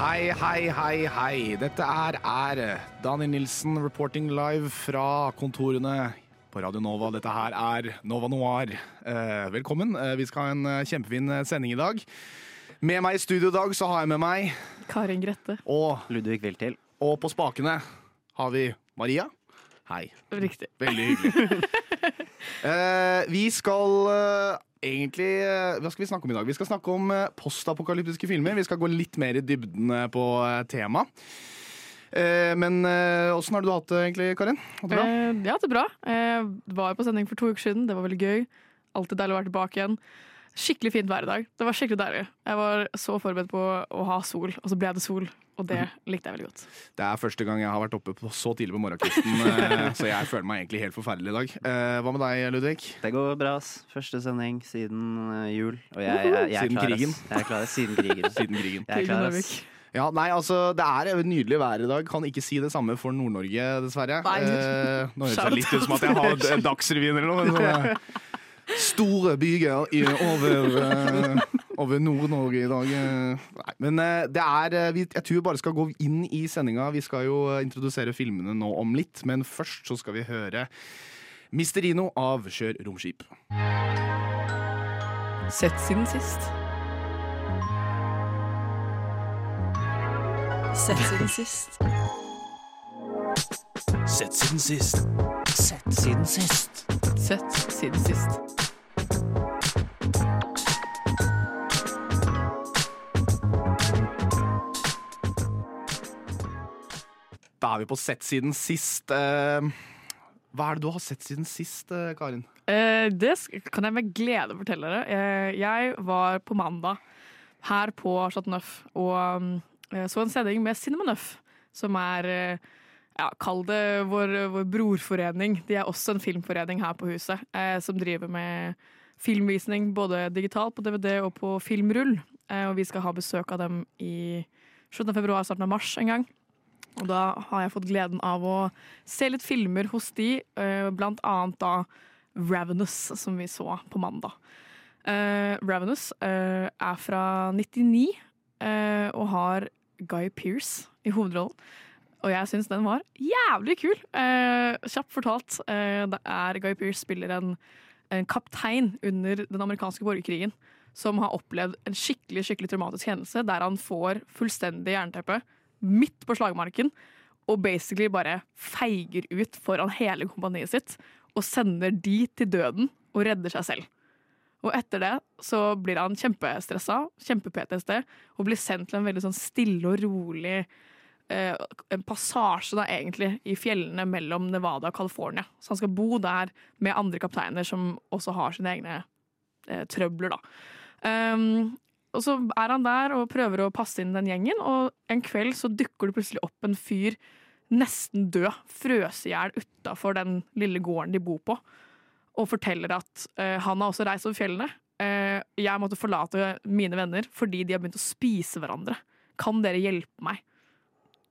Hei, hei, hei, hei. Dette er, er Daniel Nilsen reporting live fra kontorene på Radio Nova. Dette her er Nova Noir. Eh, velkommen. Eh, vi skal ha en eh, kjempefin sending i dag. Med meg i studio i dag så har jeg med meg, Karin Grette. og, Ludvig Wiltil. og på spakene har vi Maria. Hei. Riktig. Veldig hyggelig. Eh, vi skal egentlig eh, Hva skal vi snakke om i dag? Vi skal snakke om eh, postapokalyptiske filmer. Vi skal gå litt mer i dybden eh, på temaet. Men åssen har du hatt det egentlig, Karin? Hatt det bra? Jeg har hatt det bra. Jeg var på sending for to uker siden. Det var veldig gøy. Alltid deilig å være tilbake igjen. Skikkelig fint vær i dag. Det var skikkelig deilig. Jeg var så forberedt på å ha sol, og så ble det sol. Og det likte jeg veldig godt. Det er første gang jeg har vært oppe på så tidlig på morgenkvisten, eh, så jeg føler meg egentlig helt forferdelig i dag. Eh, hva med deg, Ludvig? Det går bra, ass. Første sending siden eh, jul. Og jeg, jeg, jeg er Siden klar, krigen. Jeg er klar. Siden krigen. Siden krigen. Jeg er klar, ass. Ja, nei, altså, Det er nydelig vær i dag. Kan ikke si det samme for Nord-Norge, dessverre. Eh, nå høres det litt ut som at jeg har Dagsrevyen eller noe. men Sånne store byger i, over, eh, over Nord-Norge i dag. eh. Nei, men eh, det er eh, Jeg tror vi bare skal gå inn i sendinga. Vi skal jo introdusere filmene nå om litt, men først så skal vi høre Misterino av Kjør romskip. Sett siden sist. Sett siden sist. Sett siden sist. Sett siden sist. Sett siden sist. Da er vi på sett siden sist. Eh, hva er det du har sett siden sist, eh, Karin? Eh, det kan jeg med glede fortelle dere. Jeg var på mandag her på Chateau Neuf og mm, så en sending med Cinema Neuf, som er ja, Kall det vår, vår brorforening. De er også en filmforening her på huset, som driver med filmvisning både digitalt på DVD og på filmrull. Og vi skal ha besøk av dem i slutten av februar, starten av mars en gang. Og da har jeg fått gleden av å se litt filmer hos de, eh, blant annet da Ravenous, som vi så på mandag. Uh, Ravenous uh, er fra 99 uh, og har Guy Pearce i hovedrollen. Og jeg syns den var jævlig kul. Kjapt fortalt, det er Guy Pearce spiller en, en kaptein under den amerikanske borgerkrigen som har opplevd en skikkelig skikkelig traumatisk hendelse der han får fullstendig jernteppe midt på slagmarken og basically bare feiger ut foran hele kompaniet sitt og sender de til døden og redder seg selv. Og etter det så blir han kjempestressa, kjempe-PTSD, og blir sendt til en veldig sånn stille og rolig eh, en passasje da egentlig i fjellene mellom Nevada og California. Så han skal bo der med andre kapteiner som også har sine egne eh, trøbler, da. Um, og så er han der og prøver å passe inn den gjengen, og en kveld så dukker det plutselig opp en fyr nesten død, frøs i hjel utafor den lille gården de bor på, og forteller at uh, han har også reist over fjellene. Uh, jeg måtte forlate mine venner fordi de har begynt å spise hverandre. Kan dere hjelpe meg?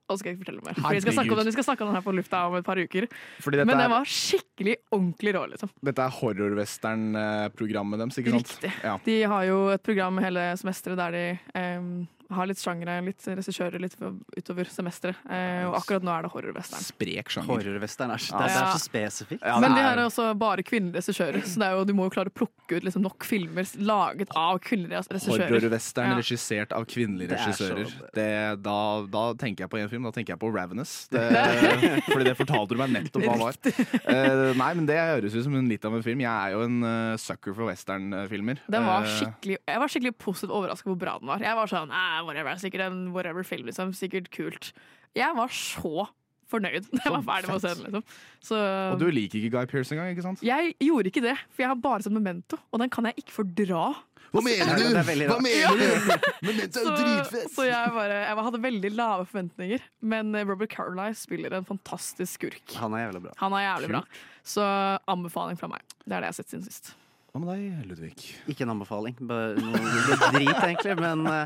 Og så skal jeg ikke fortelle mer. For vi skal snakke om den, vi skal snakke om den her på lufta om et par uker. Men den var skikkelig ordentlig rå, liksom. dette er horror-western-programmet deres, ikke sant? Riktig. Ja. De har jo et program hele semesteret der de em, har litt sjangere, litt regissører litt utover semesteret. Eh, og akkurat nå er det horror-western. Sprek sjanger. Horrorwestern er, det, det er så spesifikt. Ja, Men de her er- har også bare kvinnelige regissører, så det er jo, du må jo klare å plukke ut liksom, nok filmer laget av kvinnelige regissører. Horror-western Ja. regissert av kvinnelige Det er så- regissører. Det, da, da tenker jeg på en film. Da tenker jeg på Ravenous. Det, fordi det fortalte du meg nettopp hva var. Uh, nei, men Det høres ut som en, litt av en film. Jeg er jo en uh, sucker for westernfilmer. Eh, skikkelig, jeg var skikkelig positivt overraska hvor bra den var. Jeg var sånn, eh, whatever, Sikkert en whatever film, liksom. Sikkert kult. Jeg var så fornøyd da jeg var ferdig med å se den. Liksom. Så Og du liker ikke Guy Pearce engang, ikke sant? jeg gjorde ikke det, for jeg har bare sett Memento, og den kan jeg ikke fordra. Hva mener du? Er Hva mener du?! Memento er jo dritfett! så jeg, bare, jeg hadde veldig lave forventninger. Men eh, Robert Caroline spiller en fantastisk skurk. Han er jævlig bra. Han er jævlig bra. Så anbefaling fra meg. Det er det jeg har sett siden sist. Hva med deg, Ludvig? Ikke en anbefaling. Bare noe drit, egentlig. Men uh,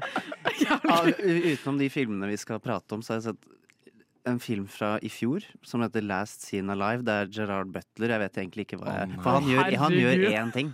utenom de filmene vi skal prate om, så har jeg sett en film fra i fjor som heter Last Scene Alive. Det er Gerard Butler. Jeg vet egentlig ikke hva jeg For han gjør, han gjør én ting.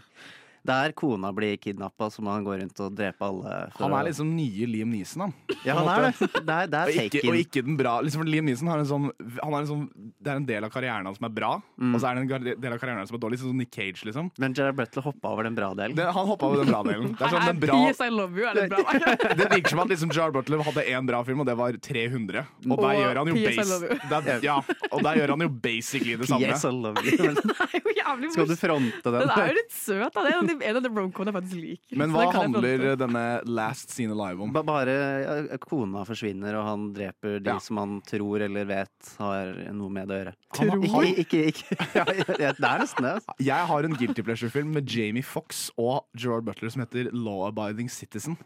Der kona blir kidnappa, så må han gå rundt og drepe alle. for Han er liksom nye Liam Neeson, han. Ja, han er det. Det er, det Og er ikke, og ikke den bra. Liksom, Liam Neeson har en sånn, han er en sånn Det er en del av karrieren hans som er bra, Mm. og så er det en del av karrieren hans som er dårlig. Sånn Nick Cage, liksom. Men Gerard Butler hoppa over den bra delen. Det, han hoppa over den bra delen. Det er sånn, den bra, P.S. I love you er det bra. det virker som at liksom Gerard Butler hadde én bra film, og det var 300. Og der Og gjør han jo P.S. Base, der, ja, og der gjør han jo basically det samme. Yes, I love you. Men er jo jævlig Skal du fronte den? Den er jo litt søt. Da. Det en av de- romcomene jeg faktisk liker. Men hva handler denne Last Scene Alive om? Bare ja, kona forsvinner, og han dreper de Ja. som han tror eller vet har noe med det å gjøre. Han- Ikke, ikke, ikke, ja, ja, Det er nesten det. Altså. Jeg har en guilty pleasure-film med Jamie Fox og Gerard Butler som heter Law Abiding Citizen.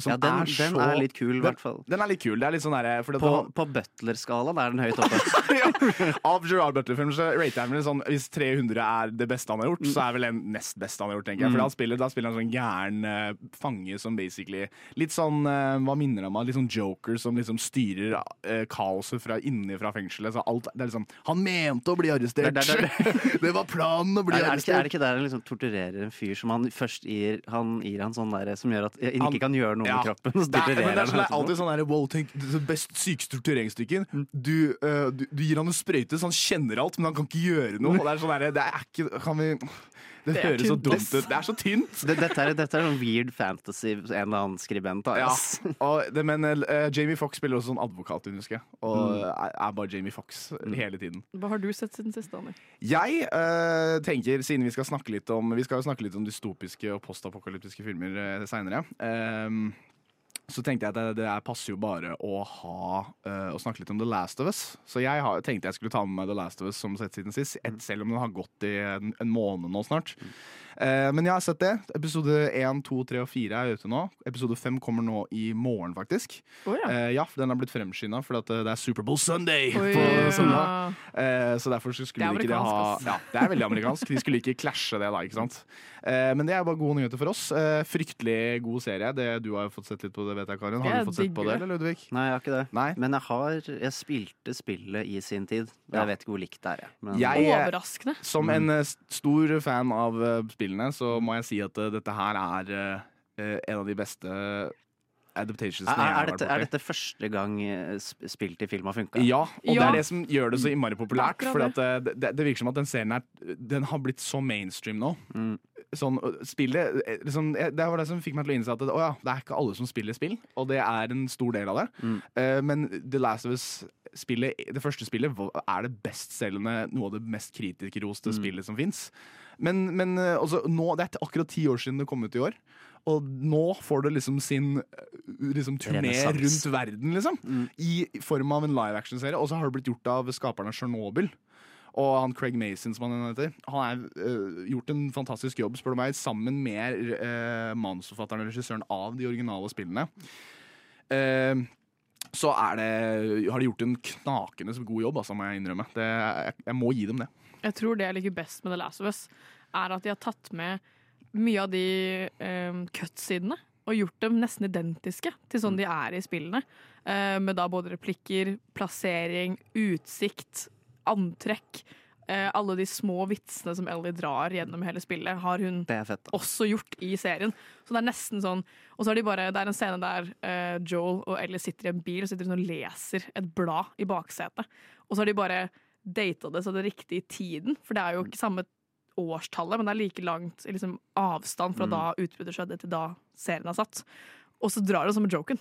Som Ja, den, er den er litt kul, i hvert fall. den er litt kul. Det er litt sånn derre På, han- på Butler-skalaen er den høyt oppe. ja, Av Gerard Butler-filmer så rater jeg vel sånn Hvis 300 er det beste han har gjort, så er vel den nest beste han har gjort, tenker jeg. For da spiller, da spiller han sånn gæren uh, fange som basically Litt sånn uh, Hva minner han om? Litt sånn joker som liksom styrer uh, kaoset fra inni fra fengselet. Så alt Det er liksom Han mente å bli arrestert! Det det, det det var planen å bli Er, er, det ikke, er det ikke der han liksom torturerer en fyr som han først gir Han gir han sånn der som gjør at han Han- ikke kan gjøre noe Ja. med kroppen? Så Det er, men det er, sånn, det er alltid sånn der, wow, tenk, det best syke struktureringsstykken. Du, uh, du, du gir han en sprøyte så han kjenner alt, men han kan ikke gjøre noe. Og det er sånn der, det er ikke Kan vi Det, det høres så dumt ut. Det er så tynt! det, dette, er, dette er sånn weird fantasy en eller annen skribent har. Ja, og det, men uh, Jamie Fox spiller også sånn advokat, husker jeg. Og er, er bare Jamie Fox hele tiden. Hva har du sett siden sist, Daniel? Jeg uh, tenker, siden vi skal snakke litt om Vi skal jo snakke litt om dystopiske og postapokalyptiske filmer uh, seinere. Så tenkte jeg at det, det er- passer jo bare å ha uh, å snakke litt om The Last of Us. Så jeg har, tenkte jeg skulle ta med meg The Last of Us som sett siden sist, selv om den har gått i en, en måned nå snart. Eh, men jeg har sett det. Episode 1, 2, 3 og 4 er ute nå. Episode 5 kommer nå i morgen, faktisk. Oh, ja. Eh, ja, for den har blitt fremskynda fordi at eh, det er Superbowl Sunday Oi, på søndag. Eh, så derfor så skulle Det de ikke det ha ass. Ja, det er veldig amerikansk. De skulle ikke klasje det da, ikke sant. Eh, men det er bare gode nyheter for oss. Eh, fryktelig god serie. Det, du har jo fått sett litt på det, vet jeg, Karin. Har du fått sett på det, eller, Ludvig? Nei, jeg har ikke det. Nei. Men jeg har Jeg spilte spillet i sin tid. Ja. Jeg vet ikke hvor likt det er. Men, Jeg- Overraskende. Som en eh, stor fan av eh, spillene, så må jeg si at uh, dette her er eh, eh, en av de beste adaptationsene er, jeg er, har vært dette, borti. er dette første gang Spilt i spill til film har funka? Ja, og det er det som gjør det så innmari populært. For at det, det, det virker som at den serien er Den har blitt så mainstream nå. Mm. Sånn, spillet eh, liksom, eh, Det var det som fikk meg til å innse at det, å ja, det er ikke alle som spiller spill, og det er en stor del av det. Mm. Uh, men The Last of Us-spillet, det første spillet, er det bestselgende, noe av det mest kritikerroste Mm. spillet som fins. Men, men eh, altså, nå, det er akkurat ti år siden det kom ut i år. Og nå får det liksom sin eh, liksom, turné rundt verden, liksom. Mm. I form av en live action-serie. Og så har det blitt gjort av skaperne av Chernobyl. Og han Craig Mason, som han heter, han har uh, gjort en fantastisk jobb, spør du meg, sammen med uh, manusforfatteren og regissøren av de originale spillene. Uh, så det, har de gjort en knakende god jobb, altså, må jeg innrømme. Det, jeg, jeg må gi dem det. Jeg tror det jeg liker best med The Last of Us, er at de har tatt med mye av de um, cut-sidene og gjort dem nesten identiske til sånn de er i spillene. Eh, med da både replikker, plassering, utsikt, antrekk. Eh, alle de små vitsene som Ellie drar gjennom hele spillet, har hun er fett. også gjort i serien. Så det er nesten sånn Og så er de bare Det er en scene der eh, Joel og Ellie sitter i en bil og sitter og leser et blad i baksetet. Og så har de bare data det så det riktig i tiden, for det er jo ikke samme årstallet, men det er like langt i liksom, avstand fra Mm. da utbruddet skjedde, til da serien er satt. Og så drar det som en joken.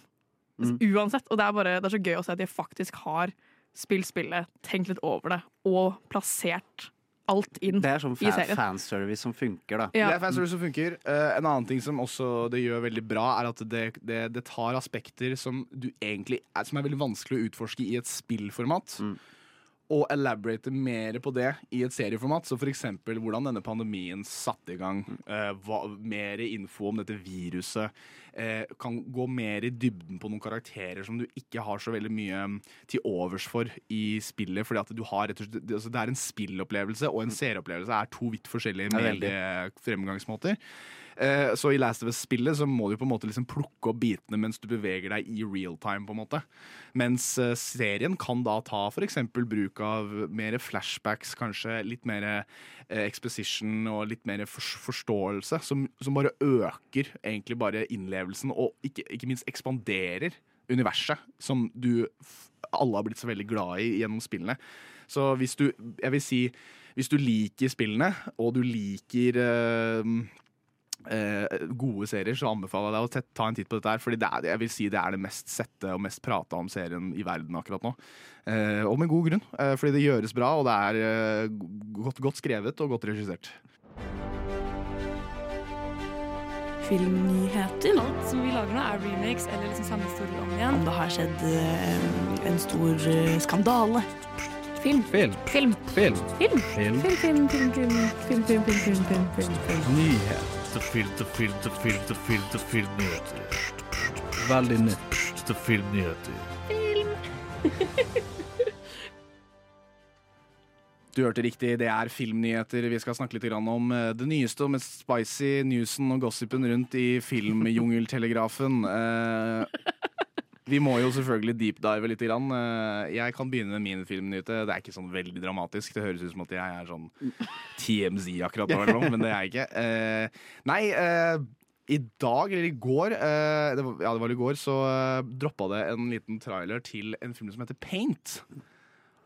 Mm. Uansett. Og det er, bare, det er så gøy å se at de faktisk har spilt spillet, tenkt litt over det, og plassert alt inn Det er sånn i fa fanservice som funker, da. Ja. Det er fanservice som funker. Uh, en annen ting som også det gjør veldig bra, er at det, det, det tar aspekter som du egentlig er, som er veldig vanskelig å utforske i et spillformat. Mm. Å elaborate mer på det i et serieformat. Så for eksempel hvordan denne pandemien satte i gang. Eh, hva, mer info om dette viruset. Eh, kan gå mer i dybden på noen karakterer som du ikke har så veldig mye mm, til overs for i spillet. fordi at du har rett og slett, det, altså det er en spillopplevelse og en serieopplevelse er to vidt forskjellige. Eh, så i Last of Us-spillet så må du på en måte liksom plukke opp bitene mens du beveger deg i real time. på en måte. Mens eh, serien kan da ta f.eks. bruk av mer flashbacks, kanskje litt mer eh, exposition og litt mer forståelse, som, som bare øker egentlig bare innlevelsen, og ikke, ikke minst ekspanderer universet, som du alle har blitt så veldig glad i gjennom spillene. Så hvis du, jeg vil si, hvis du liker spillene, og du liker eh, eh, gode serier, så anbefaler jeg deg å tett- ta en titt på dette her. Fordi det er, jeg vil si det er det mest sette og mest prata om serien i verden akkurat nå. Eh, og med god grunn, eh, fordi det gjøres bra, og det er eh, godt, godt skrevet og godt regissert. filmnyheter. Alt som vi lager nå, er remakes eller liksom samme historie om igjen. Om det har skjedd eh, en stor eh, skandale. Film. Film. Film. Film. Film. Film. Film, film, film, film, film, film, film, film, film, film, film. Nyhet. Film, til filmnyheter. Veldig nytt. Til filmnyheter. Film. Du hørte riktig, det er filmnyheter vi skal snakke litt om. eh, Det nyeste og mest spicy newsen og gossipen rundt i filmjungeltelegrafen. Vi må jo selvfølgelig deepdive litt. Grann. Eh, Jeg kan begynne med min filmnyte. Det er ikke sånn veldig dramatisk. Det høres ut som at jeg er sånn TMZ akkurat nå, men det er jeg ikke. Eh, Nei, eh, i dag, eller i går, ja, det var i går, så droppa det en liten trailer til en film som heter Paint.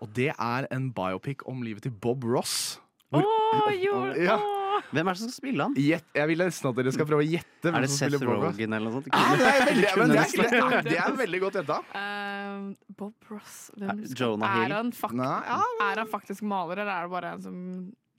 Og det er en biopic om livet til Bob Ross. Hvor, jord, Ja. Hvem er det som skal spille han? Gjett- jeg vil nesten at dere skal prøve å gjette. hvem Er det som Seth spiller. Rogen eller noe sånt? Ah, det er veldig, men det, er, det, er, det er veldig godt gjetta. Um, Bob Ross hvem Ja, Jonah Jonah er, Hill. han fakt Nei, ja. er han faktisk maler, eller er det bare en som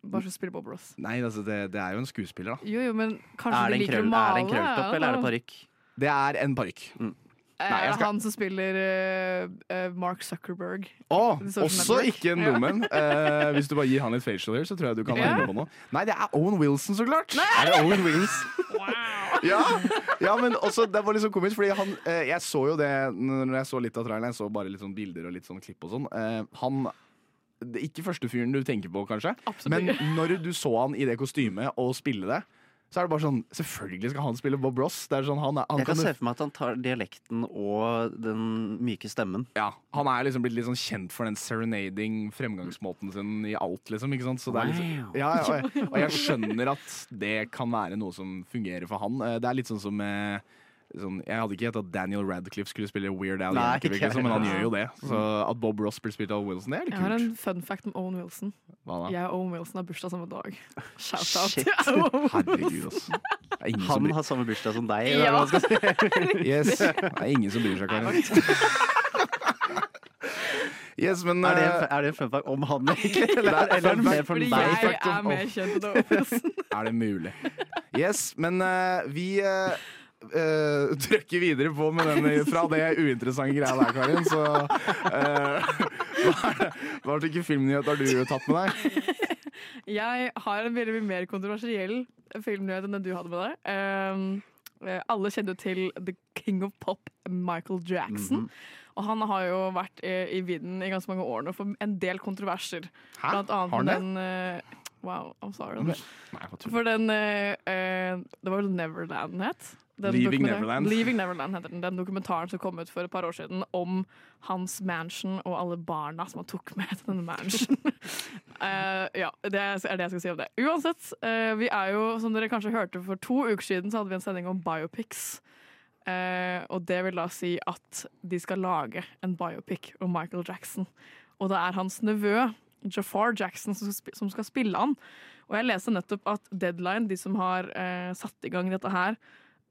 bare skal spiller Bob Ross? Nei, altså, det, det er jo en skuespiller, da. Jo, jo, men kanskje Er de det en, liker krøll, å male? er det en krølltopp, eller er det parykk? Det er en parykk. Er Nei, skal- han som spiller eh, Mark Zuckerberg? Oh, også Network. ikke en nordmenn. uh, hvis du bare gir han litt facial hair, så tror jeg du kan være med på noe. Nei, det er Owen Wilson, så klart! Er det Owen Wills? Ja, ja men også, det var liksom komisk, fordi han uh, Jeg så jo det når jeg så litt av traileren. Jeg så bare litt sånn bilder og litt sånn klipp og sånn. Eh, han det er Ikke første fyren du tenker på, kanskje, Absolutt men når du så han i det kostymet og spille det, så er det bare sånn Selvfølgelig skal han spille Bob Ross. Det er sånn, han, er- han Jeg kan kan se for meg at han tar dialekten og den myke stemmen. ja, han er liksom blitt litt sånn kjent for den serenading fremgangsmåten sin i alt, liksom. Ikke sant? Så det er liksom, ja, ja, og, jeg, og jeg skjønner at det kan være noe som fungerer for han. Eh, Det er litt sånn som eh, sånn, Jeg hadde ikke gjetta at Daniel Radcliffe skulle spille Weird Al Nei, Yankovic, ikke liksom, men han gjør jo det. Så at Bob Ross blir spilt av Wilson, det er litt Jeg har en fun fact om Owen Wilson. Hva da? Jeg og Owen Wilson har bursdag samme dag. Shout out til Owen. Herregud, altså. Han bryr, har samme bursdag som deg. Ja. eller hva man skal si. yes, det er ingen som bryr seg, Karin. Yes, men Er det, eh, en- er det en fun fact om han, egentlig? Eller, er eller fun mer for deg? jeg er mer kjent enn Owen Wilson. Er det mulig? Yes, men uh, vi uh, trykker videre på med den fra det uinteressante greia der, Karin. Så uh, hva, slags filmnyhet har du tatt med deg? Jeg har en veldig mer kontroversiell filmnyhet enn den du hadde med deg. Eh, alle kjenner jo til The King of Pop, Michael Jackson. Og han har jo vært i, i vinden i ganske mange år nå for en del kontroverser. Hæ? Blant annet Har han det? den uh, Wow, I'm sorry. Nei? For den uh, uh, Det var Neverland het? Leaving Neverland. Leaving Neverland heter den. Den dokumentaren som kom ut for et par år siden om hans mansion og alle barna som han tok med til denne mansion. uh, ja, det er det jeg skal si om det. Uansett, uh, vi er jo, som dere kanskje hørte for to uker siden, så hadde vi en sending om biopics. Uh, og det vil da si at de skal lage en biopic om Michael Jackson. Og det er hans nevø, Jafar Jackson, som skal, spille han. Og jeg leste nettopp at Deadline, de som har satt i gang dette her,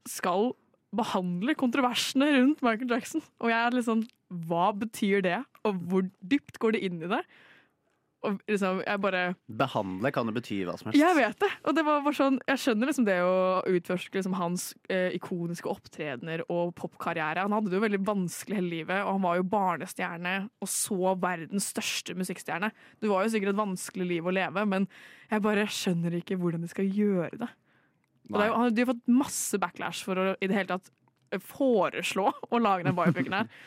skal behandle kontroversene rundt Michael Jackson. Og jeg er sånn Hva betyr det? Og hvor dypt går det inn i det? Og liksom, jeg bare Behandle kan jo bety hva som helst. Jeg vet det! Og det var bare sånn, jeg skjønner liksom det å utforske liksom hans eh, ikoniske opptredener og popkarriere. Han hadde det jo veldig vanskelig hele livet, og han var jo barnestjerne og så verdens største musikkstjerne. Det var jo sikkert et vanskelig liv å leve, men jeg bare skjønner ikke hvordan de skal gjøre det. Er de har fått masse backlash for å i det hele tatt foreslå å lage den biopicen her.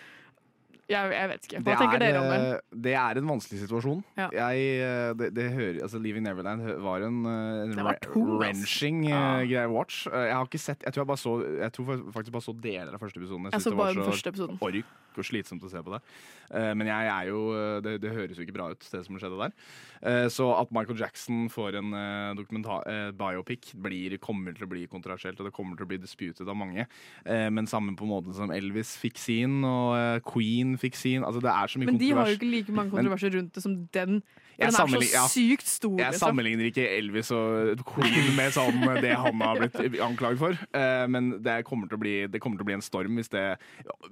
Jeg, jeg vet ikke. Hva Det tenker er, dere om det? eh, Det er en vanskelig situasjon. Ja. Jeg, eh, det, det hører, altså Leaving Neverland var en, eh, en var to, wrenching Ja. greie å watch. Jeg har ikke sett Jeg tror jeg bare så Jeg tror faktisk bare så deler av første episoden. Jeg synes så det var bare den første episoden. ork og slitsomt å se på det. Eh, Men jeg er jo det, det høres jo ikke bra ut, det som skjedde der. Eh, Så at Michael Jackson får en dokumentar, biopic, blir, kommer til å bli kontroversielt, og det kommer til å bli disputet av mange. Eh, Men sammen på måten som Elvis fikk sin, og eh, Fikk sin. Altså det er så mye Men de har jo ikke like mange kontroverser rundt det som den. Den er ja. så sykt stor. Jeg liksom. sammenligner ikke Elvis og Queen med sånn det han har blitt anklaget for. Uh, Men det kommer, til å bli, det kommer til å bli en storm hvis det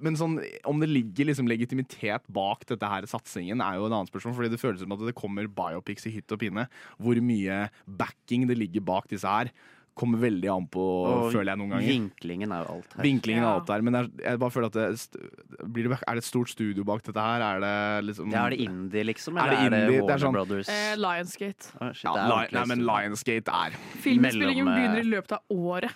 Men sånn, om det ligger liksom legitimitet bak dette her satsingen, er jo en annen spørsmål. Fordi det føles som at det kommer biopics i hytt og pinne. Hvor mye backing det ligger bak disse her, kommer veldig an på, Og føler jeg noen ganger. vinklingen er jo alt her. Vinklingen Ja. er alt her, Men jeg, jeg bare føler at det, blir det, Er det et stort studio bak dette her? Er det liksom Ja, er det indie, liksom? Er Eller det er det, indie? Det er Warner sånn- Brothers? Eh, Lionsgate. Oh, shit, ja, Li- Nei, men. Lionsgate er Filmspillingen Mellom, eh, begynner i løpet av året.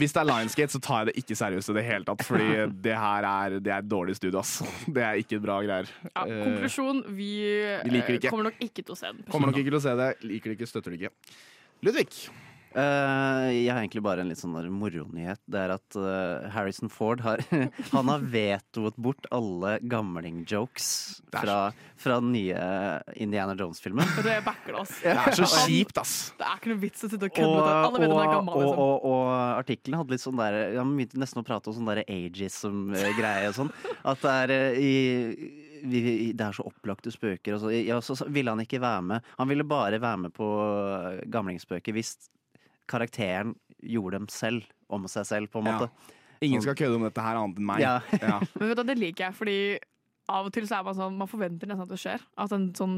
Hvis det er Lionsgate, så tar jeg det ikke seriøst i det hele tatt. Fordi det her er, det er et dårlig studio, ass. Det er ikke bra greier. Ja, Eh, konklusjon vi, vi liker eh, ikke. kommer nok ikke til å se den. Kommer nok ikke til å se det. Liker det ikke, støtter det ikke. Ludvig. Eh, jeg har egentlig bare en litt sånn der moronyhet. Det er at uh, Harrison Ford har Han har vetoet bort alle gamling-jokes er fra, fra den nye Indiana Jones-filmen. Det backer det. Det er så kjipt, ass. Det er ikke noe vits å sitte og kødde med det. Alle vet at den er og, gammel. og, Liksom. og, og artikkelen hadde litt sånn der Han begynte nesten å prate om sånn der ageism-greie og sånn. At det er eh, i vi, det er så opplagte spøker. Og så, ja, så, så ville han ikke være med. Han ville bare være med på gamlingsspøket hvis karakteren gjorde dem selv. Om seg selv, på en Ja. måte. Ingen skal kødde om dette her annet enn meg. Ja. Ja. Men vet du, det liker jeg, fordi av og til så er man sånn Man forventer nesten at det skjer. At en sånn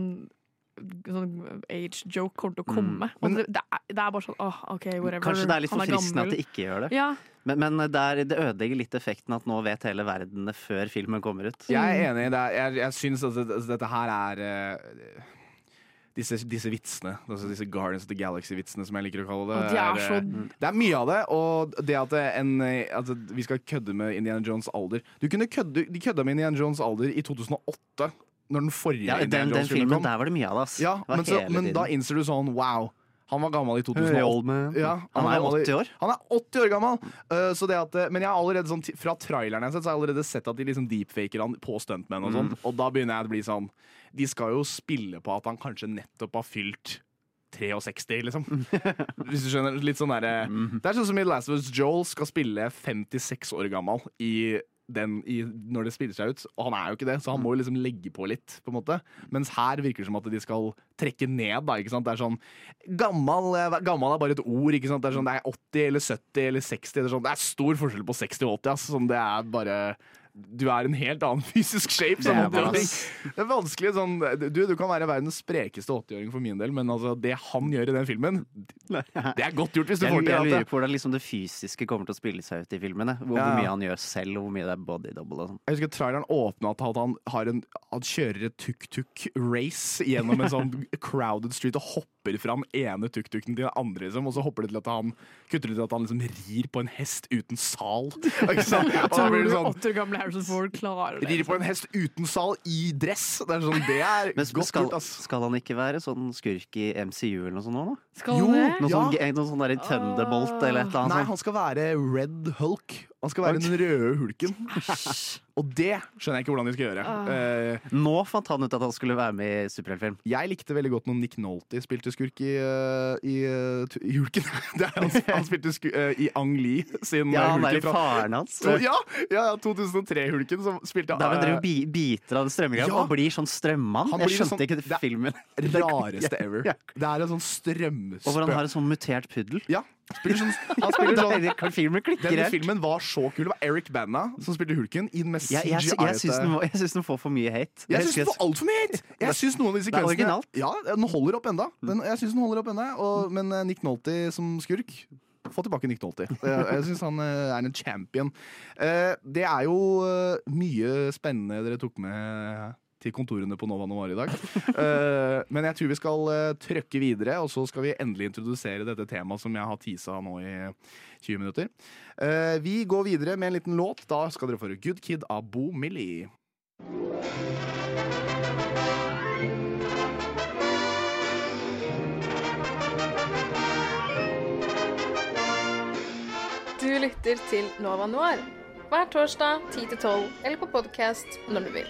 Sånn age joke kommer til å komme. Mm. Men- det, det, er, det er bare sånn åh, OK, whatever. Kanskje det er litt forfriskende at det ikke gjør det. Ja, Men, men det, er, det ødelegger litt effekten at nå vet hele verden det før filmen kommer ut. Jeg er enig. Det er, jeg jeg syns at dette her er eh, disse, disse vitsene, altså disse Guardians of the Galaxy-vitsene, som jeg liker å kalle det. og de er så eh, Det er mye av det, og det at en, altså, vi skal kødde med Indiana Jones alder Du kunne kødde, De kødda med Indiana Jones alder i 2008, når den forrige Ja, den, den filmen, kom. der var det mye av det, ass. Ja, Det men, så, men da innser du sånn wow. Han var gammel i 2008. Ja, Han han, er jo gammel i- 80 år. Han er 80 år gammel! Uh, så det at, men jeg har allerede sånn, fra traileren jeg har sett, så har jeg allerede sett at de liksom deepfaker han på stuntmenn og sånn. Mm. Og da begynner jeg å bli sånn De skal jo spille på at han kanskje nettopp har fylt 63, liksom. Hvis du skjønner? Litt sånn derre Mm. Det er sånn som i Last of Us Joel skal spille 56 år gammel i den, i, når det spiller seg ut. Og han er jo ikke det, så han må jo liksom legge på litt. på en måte Mens her virker det som at de skal trekke ned. da, ikke sant? Det er sånn Gammal, eh, gammal er bare et ord. ikke sant? Det er sånn, det er 80 eller 70 eller 60. Det er, sånn, det er stor forskjell på 60 og 80. ass. Sånn, det er bare du er en helt annen fysisk shape. Sånn, det, 80-åring. det er vanskelig sånn du, du kan være verdens sprekeste 80-åring for min del, men altså, det han gjør i den filmen, det er godt gjort hvis du Jeg, får til jeg lurer på hvordan liksom det fysiske kommer til å spille seg ut i filmene. Hvor, Ja. hvor mye han gjør selv, og hvor mye det er body double. Og sånn. Jeg husker traileren åpna at han, har en, han kjører et tuk-tuk-race gjennom en sånn crowded street og hopper fra den ene tuk-tuken til den andre, liksom, og så hopper det til at han kutter det til at han liksom rir på en hest uten sal. Ikke sant? Og da blir det sånn åtte gamle Harrison Ford klarer det? Rir på en hest uten sal i dress. Det er sånn, det er Men godt skal, gjort, ass. skal han ikke være sånn skurk i MCU eller noe sånt nå? da? Skal han det? Noe sånn, noe sånn der Thunderbolt eller et eller annet Nei, han skal være Red Hulk. Han skal være den røde hulken. Og det skjønner jeg ikke hvordan de skal gjøre. Eh, Nå fant han ut at han skulle være med i superheltfilm. Jeg likte veldig godt når Nick Nolte spilte skurk i, uh, i, uh, i Hulken. Det er han, han spilte skurk uh, i Ang Lee sin Ja, uh, han er Hulken i faren hans. To, ja, ja, ja, 2003-hulken som spilte Der han uh, driver bi biter av den strømminga Ja. og blir sånn strømmann. Han Jeg skjønte sånn- ikke det er Det rareste ever. Ja. Det er en sånn Og hvor han har en sånn mutert puddel. Ja, Spiller sånn, han spiller sånn filmen klikker Denne helt. filmen var så kul. Det var Eric Banna som spilte Hulken i den mest Jeg, jeg, jeg, CGI-ete syns den, jeg syns den får for mye hate. Jeg Jeg syns den får altfor mye hate! Jeg synes noen av de er sekvensene originalt. Ja, den holder opp enda. Den, jeg syns den holder opp enda og, Men eh, Nick Nolte som skurk få tilbake Nick Nolte. Jeg, jeg syns han eh, er en champion. Eh, Det er jo eh, mye spennende dere tok med til kontorene på Nova Noir i dag. Eh, Men jeg tror vi skal eh, trøkke videre, og så skal vi endelig introdusere dette temaet som jeg har tisa nå i 20 minutter. Eh, Vi går videre med en liten låt. Da skal dere få Good Kid av Bo Millie. Du lytter til Nova Noir hver torsdag 10-12 eller på podkast når du vil.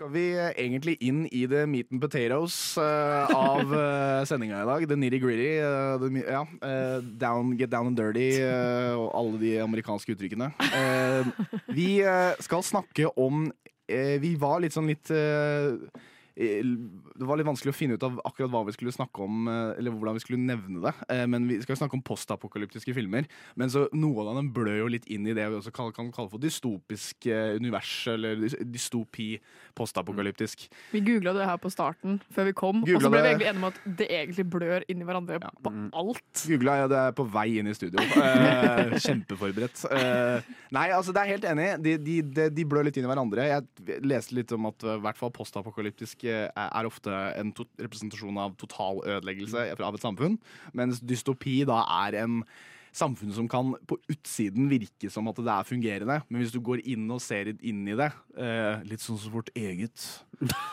skal vi eh, egentlig inn i the meat and potatoes uh, av uh, sendinga i dag. The nitty-gritty. Uh, the ja, eh, down, get down and dirty eh, og alle de amerikanske uttrykkene. Eh, vi eh, skal snakke om eh, Vi var litt sånn litt eh, eh, Det var litt vanskelig å finne ut av akkurat hva vi skulle snakke om, eh, eller hvordan vi skulle nevne det. Eh, Men vi skal snakke om postapokalyptiske filmer. Men så noen av dem blør jo litt inn i det vi også kan, kan kalle for dystopisk eh, univers, eller dystopi, postapokalyptisk. Vi googla det her på starten før vi kom, og så ble vi egentlig enige om at det egentlig blør inn i hverandre på alt. Googla jeg det er på vei inn i studio. Eh, kjempeforberedt. Eh, nei, altså det er helt enig. De, de, de, blør litt inn i hverandre. Jeg leste litt om at eh, i hvert fall postapokalyptisk eh, er ofte en to representasjon av total ødeleggelse av et samfunn, mens dystopi da er en samfunn som kan på utsiden virke som at det er fungerende, men hvis du går inn og ser inn i det, eh, litt sånn som vårt eget,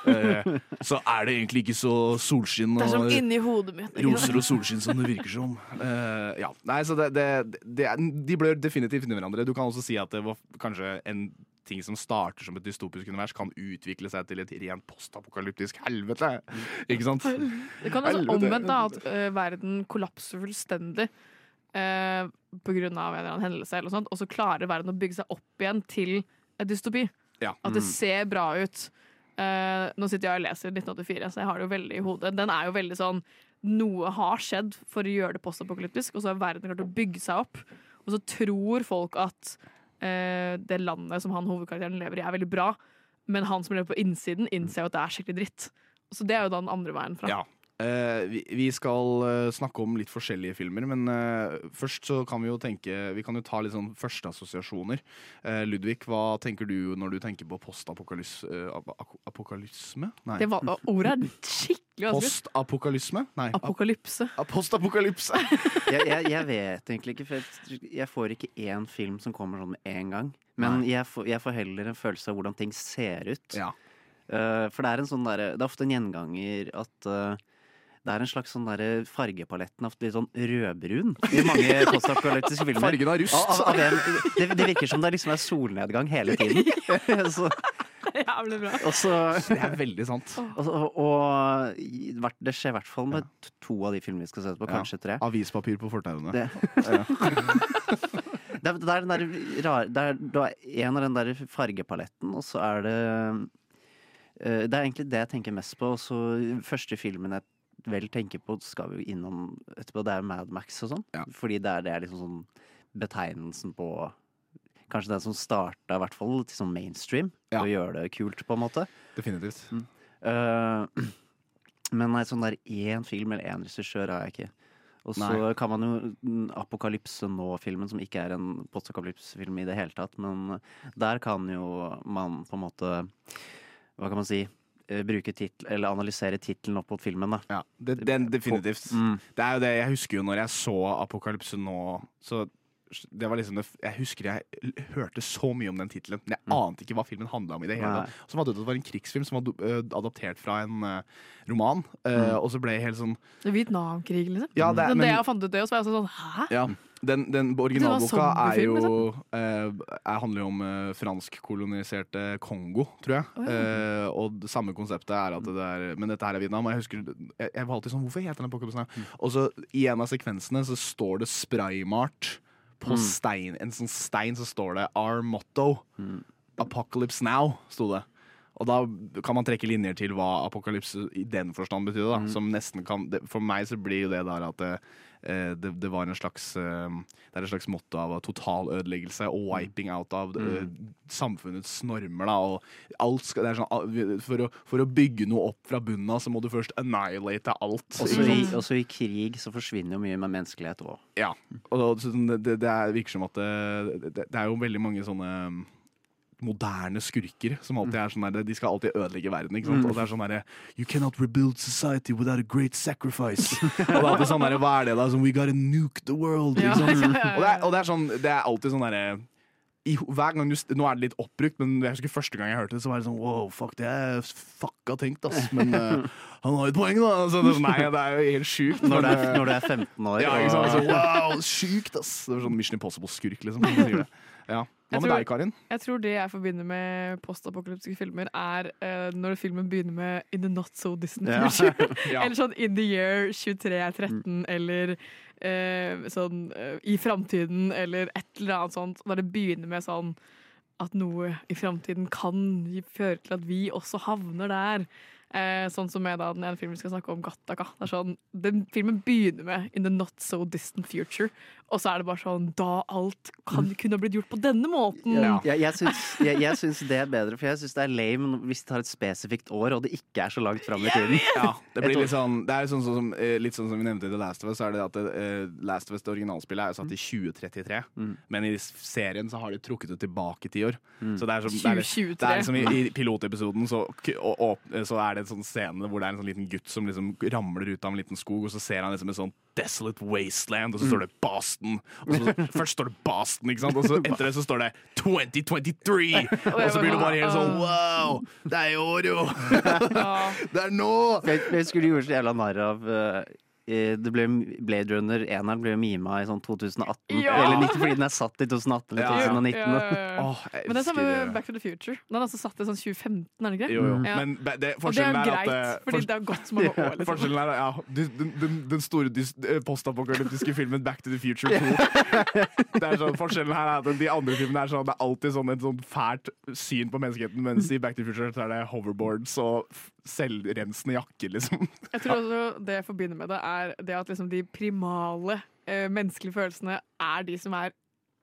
eh, så er det egentlig ikke så solskinn Det er som og- inni hodet mitt. Roser og solskinn som det virker som. Eh, ja, nei, så det, det, det De blør definitivt inni hverandre. Du kan også si at det var kanskje en ting som starter som et dystopisk univers, kan utvikle seg til et rent postapokalyptisk helvete. Ikke sant? Det kan altså omvendt da, at ø, verden kollapser fullstendig uh, pga. en eller annen hendelse, eller sånt, og så klarer verden å bygge seg opp igjen til et dystopi. Ja. At det Mm. ser bra ut. Uh, nå sitter jeg og leser 1984, så jeg har det jo veldig i hodet. Den er jo veldig sånn Noe har skjedd for å gjøre det postapokalyptisk, og så har verden klart å bygge seg opp. Og så tror folk at eh, det landet som han hovedkarakteren lever i, er veldig bra, men han som lever på innsiden, innser jo at det er skikkelig dritt. Så det er jo da den andre veien fra. Ja. Eh, vi, vi skal eh, snakke om litt forskjellige filmer, men eh, først så kan vi jo tenke Vi kan jo ta litt sånn førsteassosiasjoner. Uh, Ludvig, hva tenker du når du tenker på postapokalysme? Nei. Det var, ordet er skikkelig vanskelig. Postapokalysme? Nei. Apokalypse. ap- Postapokalypse. jeg, jeg, jeg vet egentlig ikke, for jeg, får ikke én film som kommer sånn med en gang. Men jeg får, jeg får heller en følelse av hvordan ting ser ut. Ja. Eh, for det er en sånn derre Det er ofte en gjenganger at det er en slags sånn der fargepaletten ofte litt sånn rødbrun i mange postapokalyptiske filmer. Fargen av rust. Av- av- av en- det, det virker som det liksom er solnedgang hele tiden. så, Jævlig bra. og så Det er veldig sant. og, og, og det skjer i hvert fall med ja. to av de filmene vi skal se på, kanskje tre. Avispapir på fortauene. Det, det, er, det er den der rar, det er, det er en av den der fargepaletten, og så er det eh, Det er egentlig det jeg tenker mest på. Også første filmen jeg vel tenker på, skal vi jo innom etterpå, det er Mad Max og sånn. Fordi det er, det er liksom sånn betegnelsen på Kanskje den som starta, i hvert fall, til sånn mainstream. Ja. og gjør det kult, på en måte. Definitivt. Eh, men nei, sånn der én film eller én regissør har jeg ikke. Og så Nei. kan man jo mm, Apokalypse nå-filmen, som ikke er en postakalypse-film i det hele tatt, men der kan jo man på en måte Hva kan man si? Eh, Bruke titel, eller analysere tittelen opp mot filmen, da. Ja, det, den definitivt. Mm. Det er jo det, Jeg husker jo når jeg så Apokalypse nå, så det var liksom det, Jeg husker jeg hørte så mye om den tittelen, men jeg ante ikke hva filmen handla om. i det hele tatt. Så fant jeg ut at det var en krigsfilm som var do- adaptert fra en uh, roman. Uh, Mm. Og så ble jeg helt sånn Det Vietnamkrigen, liksom. Ja, det Men det jeg fant ut det, så var jeg sånn Hæ? Ja, den, den originalboka er jo zombiefilm, eh, er- handler jo om eh, franskkoloniserte Kongo, tror jeg. Oh, ja. Eh, og det samme konseptet er at det er Men dette her er Vietnam. Og jeg husker Jeg, jeg var alltid sånn Hvorfor heter den her? Mm. Og så i en av sekvensene så står det spraymart på Mm. stein. En sånn stein så står det 'Our motto'. 'Apocalypse Now', sto det. Og da kan man trekke linjer til hva apokalypse i den forstand betydde. da Mm. Som nesten kan For meg så blir jo det der at det, eh, det, det var en slags eh, Det er en slags motto av total ødeleggelse og wiping out av eh, samfunnets normer. da Og alt skal, det er sånn, for, å, for å bygge noe opp fra bunnen av, så må du først annihilate alt. Også i, også i krig så forsvinner jo mye med menneskelighet òg. Ja. Og så sånn, det, det, det er- virker som at det, det, det er jo veldig mange sånne moderne skurker som alltid er sånn der, De skal alltid ødelegge verden. ikke sant? Mm. Og det er sånn derre You cannot rebuild society without a great sacrifice. og det er alltid sånn derre Hva er det da? Som, We gotta nuke the world. Ikke sant? Og, det er, og det er sånn Det er alltid sånn derre i, hver gang du, nå er det litt oppbrukt, men jeg husker første gang jeg hørte det, så var det sånn wow, fuck, det er fucka tenkt, ass. Men uh, han har jo et poeng, da. Så det, er sånn, nei, det er jo helt sjukt. Når, du er- når du er 15 år ja, ikke sant? og- Så, wow, sjukt, ass! Det var sånn Mission Impossible-skurk, liksom. Ja. Hva med tror- deg, Karin? Jeg tror det jeg forbinder med postapokalyptiske filmer, er uh, når filmen begynner med 'In the not so distant future'. Ja. Eller sånn 'In the year 2313', eller uh, sånn uh, 'I framtiden', eller et eller annet sånt. Når det begynner med sånn at noe i framtiden kan føre til at vi også havner der. Eh, sånn som med da, den ene filmen vi skal snakke om, Gattaka. Det er sånn, den filmen begynner med 'In the not so distant future', og så er det bare sånn Da alt kan kunne ha blitt gjort på denne måten. Ja. Jeg, jeg, syns, jeg, jeg syns det er bedre, for jeg syns det er lame hvis det tar et spesifikt år, og det ikke er så langt fram i tiden. Ja, det blir litt sånn Det er sånn, sånn som, eh, litt sånn som vi nevnte i The Last of Us, så er det at uh, Last of Us, det originalspillet, er jo satt i 2033. Mm. Men i serien så har de trukket det tilbake ti år. Mm. Så det er, som, det er, det 2023. er som i, i pilotepisoden så, og, og, så er det en sånn scene hvor det er en sånn liten gutt som liksom ramler ut av en liten skog, og så ser han liksom en sånn desolate wasteland, og så står det Boston. Og så, først står det Boston, ikke sant? og så etter det så står det 2023! Og så blir det bare helt sånn wow! Det er i år, jo! det er nå! Jeg, jeg husker de så jævla narr av eh, det ble Blade Runner 1 ble mima i sånn 2018. Ja! Eller 90, fordi den er satt i 2018 eller Ja, ja. 2019. Ja, ja, ja. Åh, Men det er samme med Back to the Future. Den er altså satt i sånn 2015, er det ikke? Jo, jo. Ja. Men det, forskjellen Og det er greit, er, at eh, fordi det har gått så mange år. Liksom. Forskjellen er ja, den, den, den store eh, postapokalyptiske filmen Back to the Future 2. Det er sånn, forskjellen her er at de andre filmene er sånn Det er alltid sånn et sånn fælt syn på menneskeheten, mens i Back to the Future så er det hoverboards og selvrensende jakke, liksom. Jeg tror også det jeg forbinder med det, er det at liksom de primale eh, menneskelige følelsene er de som er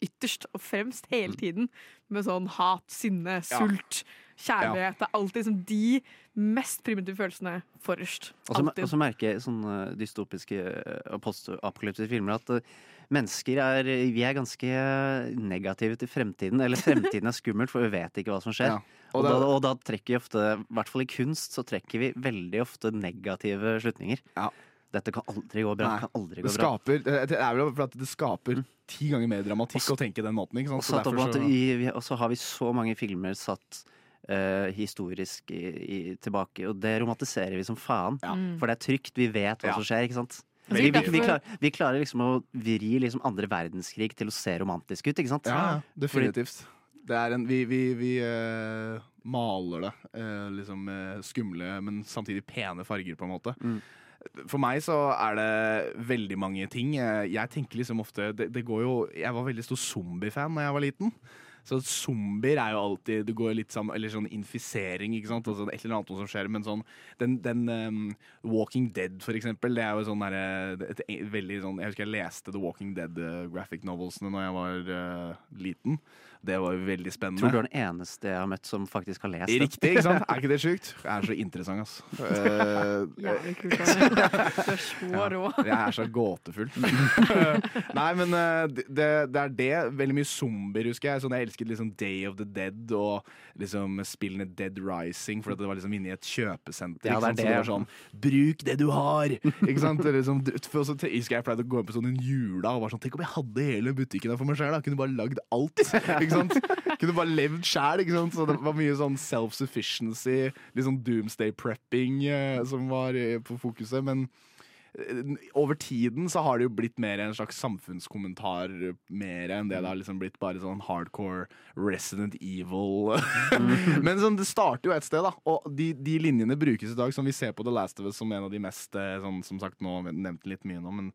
ytterst og fremst hele tiden. Med sånn hat, sinne, sult, kjærlighet. Det er alltid liksom de mest primitive følelsene forrest. Og så- Alltid. Og så merker jeg sånne dystopiske eh, og postapokalyptiske filmer at eh, mennesker er Vi er ganske negative til fremtiden. Eller fremtiden er skummelt, for vi vet ikke hva som skjer. Ja. Og, da, og da trekker vi ofte, i hvert fall i kunst, så trekker vi veldig ofte negative slutninger. Ja. Dette kan aldri gå bra. Nei, kan aldri gå det, skaper bra. det er vel for at det skaper ti ganger mer dramatikk å tenke den måten. Ikke sant? Og, Så så- vi, vi, og så har vi så mange filmer satt Uh, historisk i, i, tilbake, og det romantiserer vi som faen. Ja. For det er trygt, vi vet hva Ja. som skjer, ikke sant? Vi, vi, vi, klarer, vi klarer liksom å vri liksom andre verdenskrig til å se romantisk ut, ikke sant? Ja, ja, definitivt. Det er en, vi vi, vi uh, maler det Uh, liksom uh, skumle, men samtidig pene farger, på en måte. Mm. For meg så er det veldig mange ting. Jeg tenker liksom ofte det, det går jo Jeg var veldig stor zombiefan da jeg var liten. Så zombier er jo alltid Det går litt sammen Eller sånn infisering, ikke sant. Altså, et eller annet som skjer. Men sånn den, den um, Walking Dead, for eksempel, det er jo sånn derre et, et, veldig sånn Jeg husker jeg leste The Walking Dead uh, graphic novelsene da jeg var uh, liten. Det var jo veldig spennende. Tror du er den eneste jeg har møtt som faktisk har lest det. Riktig, ikke sant? Er ikke det sjukt? Jeg er så interessant, ass. Det Jævlig kult. Du er så rå. jeg er så gåtefull. Nei, men eh, det, det er det. Veldig mye zombier, husker jeg. Sånn, jeg elsket liksom Day of the Dead og liksom spillene Dead Rising, for at det var liksom inne i et kjøpesenter. Ja, det er det. Så det var sånn Bruk det du har! Ikke sant? Liksom, for så, jeg husker jeg pleide å gå inn på sånn en jula og var sånn Tenk om jeg hadde hele butikken der for meg sjøl! Kunne bare lagd alt. Ikke sant? Kunne bare levd sjæl. ikke? Så det var mye sånn self-sufficiency, litt sånn doomsday prepping eh, som var eh, på fokuset. Men eh, over tiden så har det jo blitt mer en slags samfunnskommentar mer enn det det har liksom blitt bare sånn hardcore Resident Evil. Men sånn, det starter jo et sted, da. Og de, de linjene brukes i dag, som vi ser på The Last of Us som en av de mest sånn, Som sagt, nå nevnte litt mye nå, men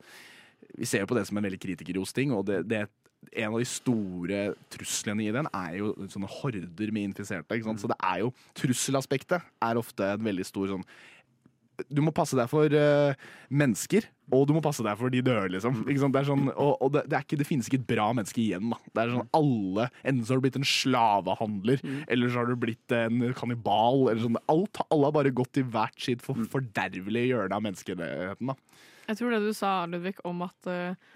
Vi ser jo på det som en veldig kritikerrost ting, og det, det en av de store truslene i den er jo sånne horder med infiserte. Ikke sant? Så det er jo Trusselaspektet er ofte en veldig stor sånn Du må passe deg for uh, mennesker, og du må passe deg for de døde, liksom. Ikke sant? Det, er sånn, og, og det, det, er ikke, det finnes ikke et bra menneske igjen. Da. Det er sånn alle Enten så har du blitt en slavehandler, eller så har du blitt en kannibal. Eller sånn. Alt, alle har bare gått i hvert sitt for, fordervelige hjørne av menneskeheten. Da. Jeg tror det du sa, Ludvig, om at eh,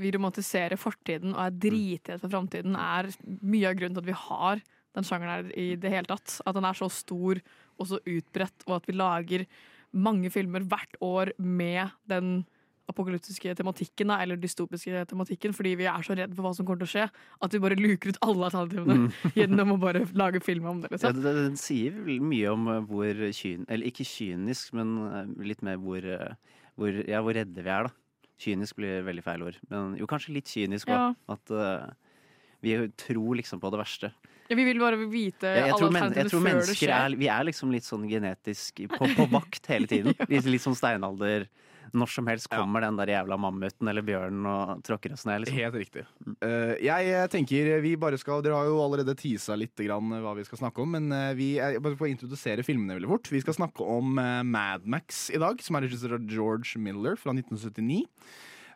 vi romantiserer fortiden og er dritredd for framtiden, er mye av grunnen til at vi har den sjangeren her i det hele tatt. At den er så stor og så utbredt, og at vi lager mange filmer hvert år med den apokalyptiske tematikken, eller dystopiske tematikken, fordi vi er så redd for hva som kommer til å skje, at vi bare luker ut alle alternativene gjennom å bare lage film om det. Liksom. Ja, den sier mye om eh, hvor kyn... Eller ikke kynisk, men eh, litt mer hvor, eh, hvor, ja, hvor redde vi er, da. Kynisk blir veldig feil ord. Men jo, kanskje litt kynisk òg. Ja. At uh, vi tror liksom på det verste. Ja, vi vil bare vite ja, jeg, alle tror, men, jeg tror før det skjer. er, vi er liksom litt sånn genetisk på, på vakt hele tiden. Litt, litt sånn steinalder. Når som helst kommer den der jævla mammuten eller bjørnen og tråkker oss ned. Liksom. Helt riktig. Uh, jeg tenker vi bare skal Dere har jo allerede teasa litt grann hva vi skal snakke om, men eh, vi er, bare for å introdusere filmene veldig fort. Vi skal snakke om uh, Mad Max i dag, som er regissert av George Miller fra 1979.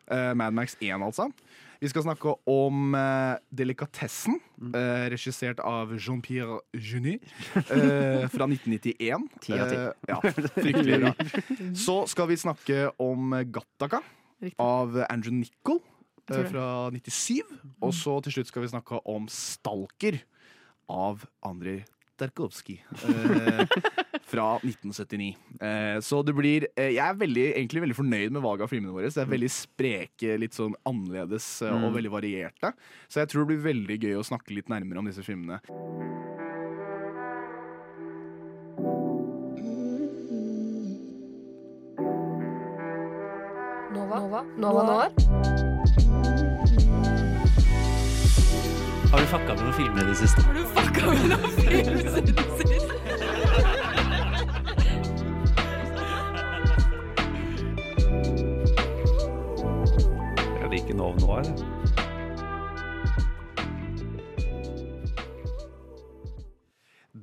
Uh, Mad Max 1, altså. Vi skal snakke om uh, Delikatessen, uh, regissert av Jean-Pierre Juny uh, fra 1991. Ti av ti. Uh, ja, fryktelig bra. Så skal vi snakke om Gattaca Riktig. av Andrew Nichol eh, det. fra 97. Og så til slutt skal vi snakke om Stalker av Andrej Tarkovskij eh, fra 1979. Eh, så det blir eh, Jeg er veldig, egentlig veldig fornøyd med valget av filmene våre. Det er veldig spreke, litt sånn annerledes eh, og Mm. veldig varierte. Så jeg tror det blir veldig gøy å snakke litt nærmere om disse filmene. Nova. Nova. Nova Noir. Har du fucka med noen filmer i det siste? Har du fucka med noen filmer siden sist? Jeg liker Nov Noir.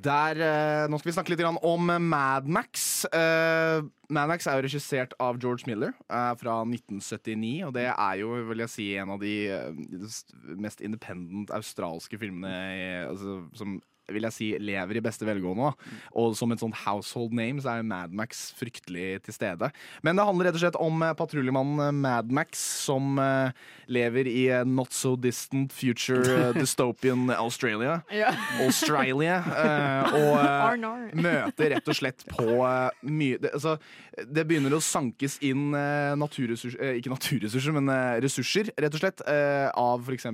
Der, eh, nå skal vi snakke litt om Mad Max. Eh, Mad er jo regissert av George Miller uh, fra 1979. Og det er jo vil jeg si, en av de uh, mest independent australske filmene i- altså, som vil jeg si lever i beste velgående. Og som et sånt household name så er Mad Max fryktelig til stede. Men det handler rett og slett om eh, patruljemannen Mad Max som eh, lever i eh, not so distant future eh, dystopian Australia. Ja. Australia. eh, og eh, møter rett og slett på eh, mye det, altså, det begynner å sankes inn eh, naturressurser eh, Ikke naturressurser, men eh, ressurser, rett og slett. eh, av f.eks.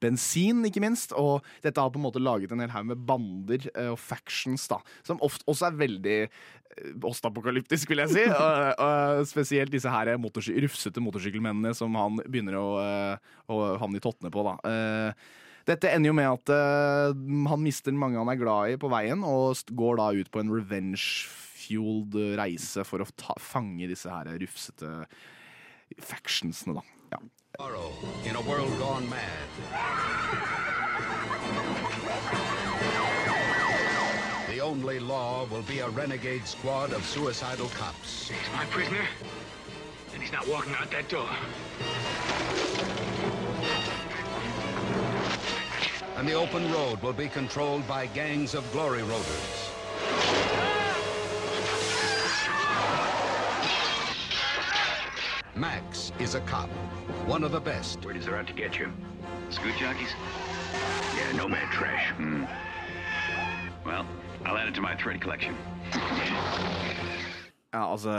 Bensin, ikke minst. Og dette har på en måte laget en hel haug med bander eh, og factions, da. Som ofte også er veldig eh, postapokalyptisk, vil jeg si. Og, og spesielt disse her motorsy rufsete motorsykkelmennene som han begynner å, eh, å havne i tottene på, da. Eh, dette ender jo med at uh, han mister mange han er glad i på veien, og st- går da ut på en revenge-fueled reise for å ta, fange disse her rufsete factionsene, da. Ja. Only law will be a renegade squad of suicidal cops. He's my prisoner, and he's not walking out that door. And the open road will be controlled by gangs of glory roaders. Max is a cop, one of the best. Where does they're out to get you? Scoot jockeys? Yeah, nomad trash. Hmm. Well, I'll add it to my thread collection. Ja, altså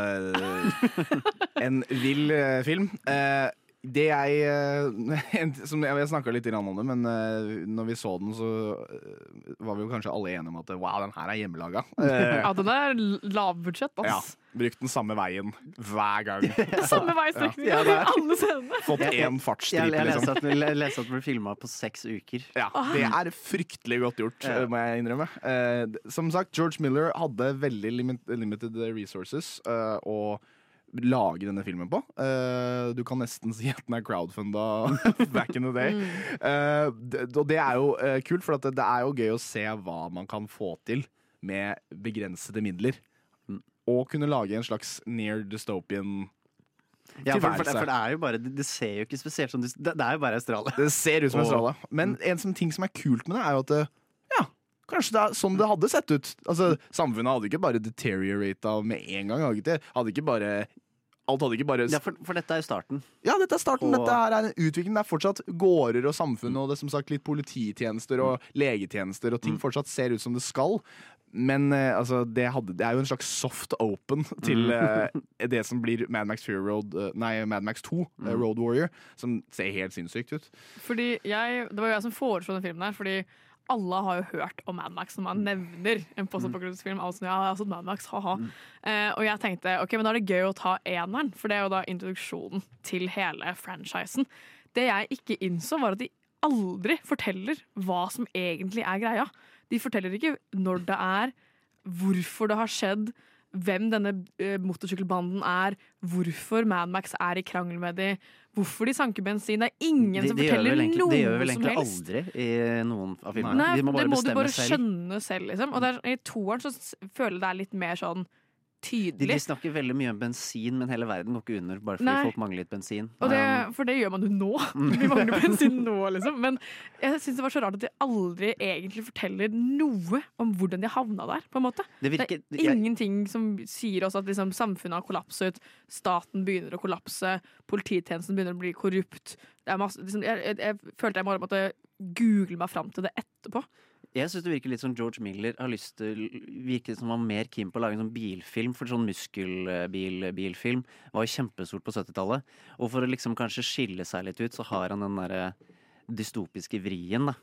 En vill eh, film. Eh, det jeg eh, som Jeg, jeg snakka litt om det, men eh, når vi så den, så eh, var vi jo kanskje alle enige om at wow, den her er hjemmelaga. Eh, Ja, den er lavbudsjett, ass. ja. Brukt den samme veien hver gang. Samme veistrekning Ja, Ja, alle scenene. Fått Jeg- én Jeg, fartsstripe, jeg leste liksom. at, jeg leste at den ble filma på seks uker. Ja, det er fryktelig godt gjort, Ja. må jeg innrømme. Eh, som sagt, George Miller hadde veldig limited resources, eh, og lage denne filmen på. Uh, du kan nesten si at den er crowdfunda back in the day. Uh, det, og det er jo uh, kult, for at det, det er jo gøy å se hva man kan få til med begrensede midler. Og kunne lage en slags near dystopian Ja, for, for, tilværelse. for det er jo bare Det, det ser jo ikke spesielt som Det, det er jo bare Australia. Det ser ut som Australia. Men en som, ting som er kult med det, er jo at det, ja, kanskje det er sånn det hadde sett ut. Altså, Samfunnet hadde ikke bare deteriorata med en gang. Hadde ikke, det- hadde ikke bare Alt hadde ikke bare Ja, for, for dette er jo starten. Ja, dette er starten. Og- Dette her er en utvikling. Det er fortsatt gårder og samfunn og det som sagt litt polititjenester og legetjenester, og ting fortsatt ser ut som det skal. Men eh, altså, det, hadde, det er jo en slags soft open til eh, det som blir Mad Max Fury Road eh, Nei, Mad Max 2, eh, Road Warrior, som ser helt sinnssykt ut. Fordi jeg, Det var jo jeg som foreslo den filmen her, fordi alle har jo hørt om Mad Max når man nevner en postapokalypsefilm. Altså, ja, altså Mad Max, haha. Eh, og jeg tenkte ok, men da er det gøy å ta eneren, for det er jo da introduksjonen til hele franchisen. Det jeg ikke innså, var at de aldri forteller hva som egentlig er greia. De forteller ikke når det er, hvorfor det har skjedd, hvem denne eh, motorsykkelbanden er, hvorfor Mad Max er i krangel med de, hvorfor de sanker bensin. Det er ingen som de gjør forteller noe som helst. Det gjør vel egentlig aldri i noen av filmene. Nei, de må det må du bare selv. skjønne selv, liksom. Og der, i toeren så føler jeg det er litt mer sånn De, de snakker veldig mye om bensin, men hele verden går ikke under bare fordi Nei. folk mangler litt bensin. Det, Um, for det gjør man jo nå. Vi mangler bensin nå, liksom. Men jeg syns det var så rart at de aldri egentlig forteller noe om hvordan de havna der. på en måte. Det virker- det er ingenting som sier oss at liksom, samfunnet har kollapset, staten begynner å kollapse, polititjenesten begynner å bli korrupt. Det masse, liksom, jeg, jeg, jeg følte jeg måtte google meg fram til det etterpå. Jeg syns det virker litt som George Miller har lyst til Virker som han var mer keen på å lage en sånn bilfilm, for sånn muskelbilfilm var jo kjempestort på 70-tallet. Og for å liksom kanskje skille seg litt ut, så har han den derre dystopiske vrien, da.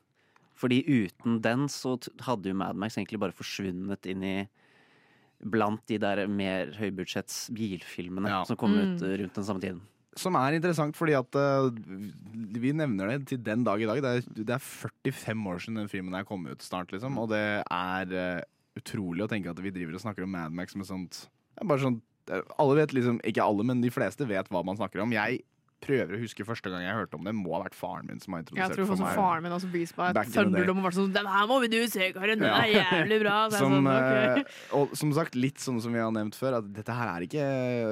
Fordi uten den så hadde jo Mad Max egentlig bare forsvunnet inn i Blant de der mer høybudsjetts bilfilmene som kom ut Mm. eh, rundt den samme tiden. Som er interessant fordi at uh, vi nevner det til den dag i dag. Det er, det er 45 år siden den filmen her kom ut snart, liksom. Og det er uh, utrolig å tenke at vi driver og snakker om Mad Max med sånt er bare sånn Alle vet liksom, ikke alle, men de fleste vet hva man snakker om. Jeg prøver å huske første gang jeg hørte om det. Må ha vært faren min som har Jeg introdusert tror for også meg. faren min også viste meg Back in the day. Thunderdome og var sånn Den her må vi du se, Karin! Den er jævlig bra! Som, sånn, okay. og som sagt, litt sånn som vi har nevnt før, at dette her er ikke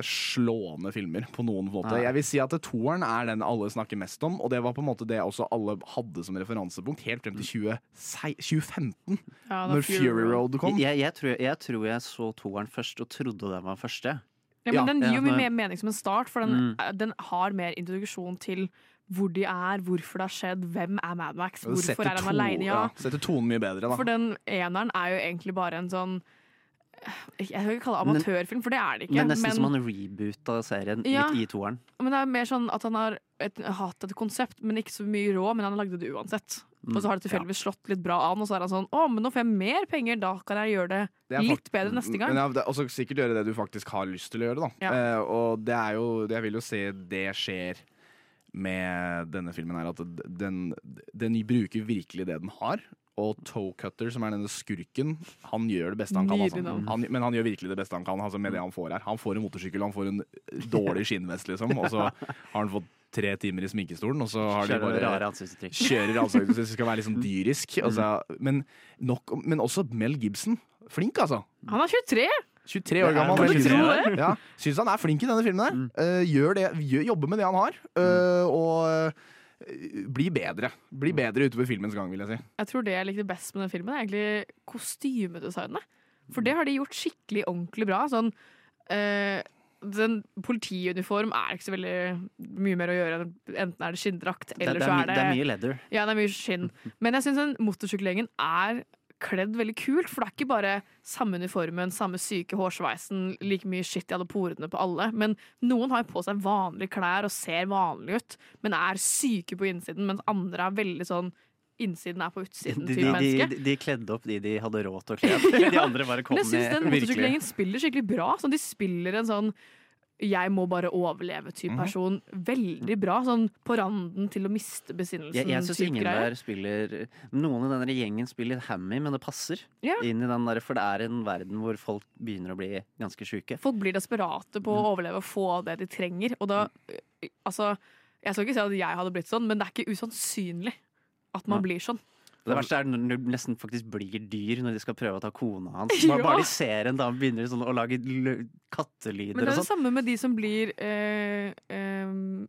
slående filmer på noen måte. Nei. Jeg vil si at toeren er den alle snakker mest om, og det var på en måte det også alle hadde som referansepunkt helt frem til 20, 2015, Ja, når Fury Fury Road kom. Jeg, jeg, tror, jeg tror jeg så toeren først og trodde den var første. Ja, men den gir jo mye mer mening som en start, for den, Mm. den har mer introduksjon til hvor de er, hvorfor det har skjedd, hvem er Mad Max, hvorfor er han aleine? Ja. ja, setter tonen mye bedre, da. For den eneren er jo egentlig bare en sånn Jeg vil ikke kalle det amatørfilm, for det er det ikke. Men nesten men- som han reboota serien Ja. i, i toeren. Men det er mer sånn at han har et, hatt et konsept, men ikke så mye råd, men han lagde det uansett. Mm, Og så har det tilfeldigvis slått litt bra an, og så er han sånn Å, men nå får jeg mer penger, da kan jeg gjøre det, Det litt bedre neste gang. Men ja, og så sikkert gjøre det du faktisk har lyst til å gjøre, da. Ja. Eh, og det er jo Jeg vil jo se det skjer med denne filmen her, at den, den bruker virkelig det den har. Og Toecutter, som er denne skurken, han gjør det beste han kan. Altså. Han, men han gjør virkelig det beste han kan altså, med det han får her. Han får en motorsykkel, han får en dårlig skinnvest, liksom. Og så har han fått tre timer i sminkestolen, og så har de bare rare ansiktsuttrykk. Kjører ansiktsuttrykk, det skal være litt sånn dyrisk. Altså, men, nok, men også Mel Gibson. Flink, altså. Han er 23! 23 år gammel. Kan du tro det. Ja, Syns han er flink i denne filmen. her Uh, gjør det, gjør, jobber med det han har, Uh, og eh, blir bedre. Bli bedre utover filmens gang, vil jeg si. Jeg tror det jeg likte best med den filmen, er egentlig kostymedesignet. For det har de gjort skikkelig ordentlig bra. Sånn, øh, den politiuniform er ikke så veldig mye mer å gjøre. Enten er det skinndrakt, eller det, det er, så er det det er mye leather. Ja, det er mye skinn. Men jeg syns den motorsykkelgjengen er kledd veldig kult, for det er ikke bare samme uniformen, samme syke hårsveisen, like mye skitt i alle porene på alle. Men noen har på seg vanlige klær og ser vanlige ut, men er syke på innsiden, mens andre er veldig sånn Innsiden er på utsiden. de, de, menneske. de, de kledde opp de de hadde råd til å kle opp. De andre bare kom Men jeg syns den med motorsykkelgjengen spiller skikkelig bra. Sånn, de spiller en sånn jeg må bare overleve-type Mhm. person. Veldig bra. Sånn på randen til å miste besinnelsen. Jeg, jeg syns ingen greier. der spiller Noen i denne gjengen spiller hammy, men det passer Yeah. inn i den der, for det er en verden hvor folk begynner å bli ganske sjuke. Folk blir desperate på Mm. å overleve og få det de trenger. Og da øh, Altså, jeg skal ikke si at jeg hadde blitt sånn, men det er ikke usannsynlig at man ja. blir sånn. Det verste er når du nesten faktisk blir dyr når de skal prøve å ta kona hans. Ja. Bare, bare de ser en dame begynner sånn å lage kattelyder Men det er det sånn. samme med de som blir øh, øh,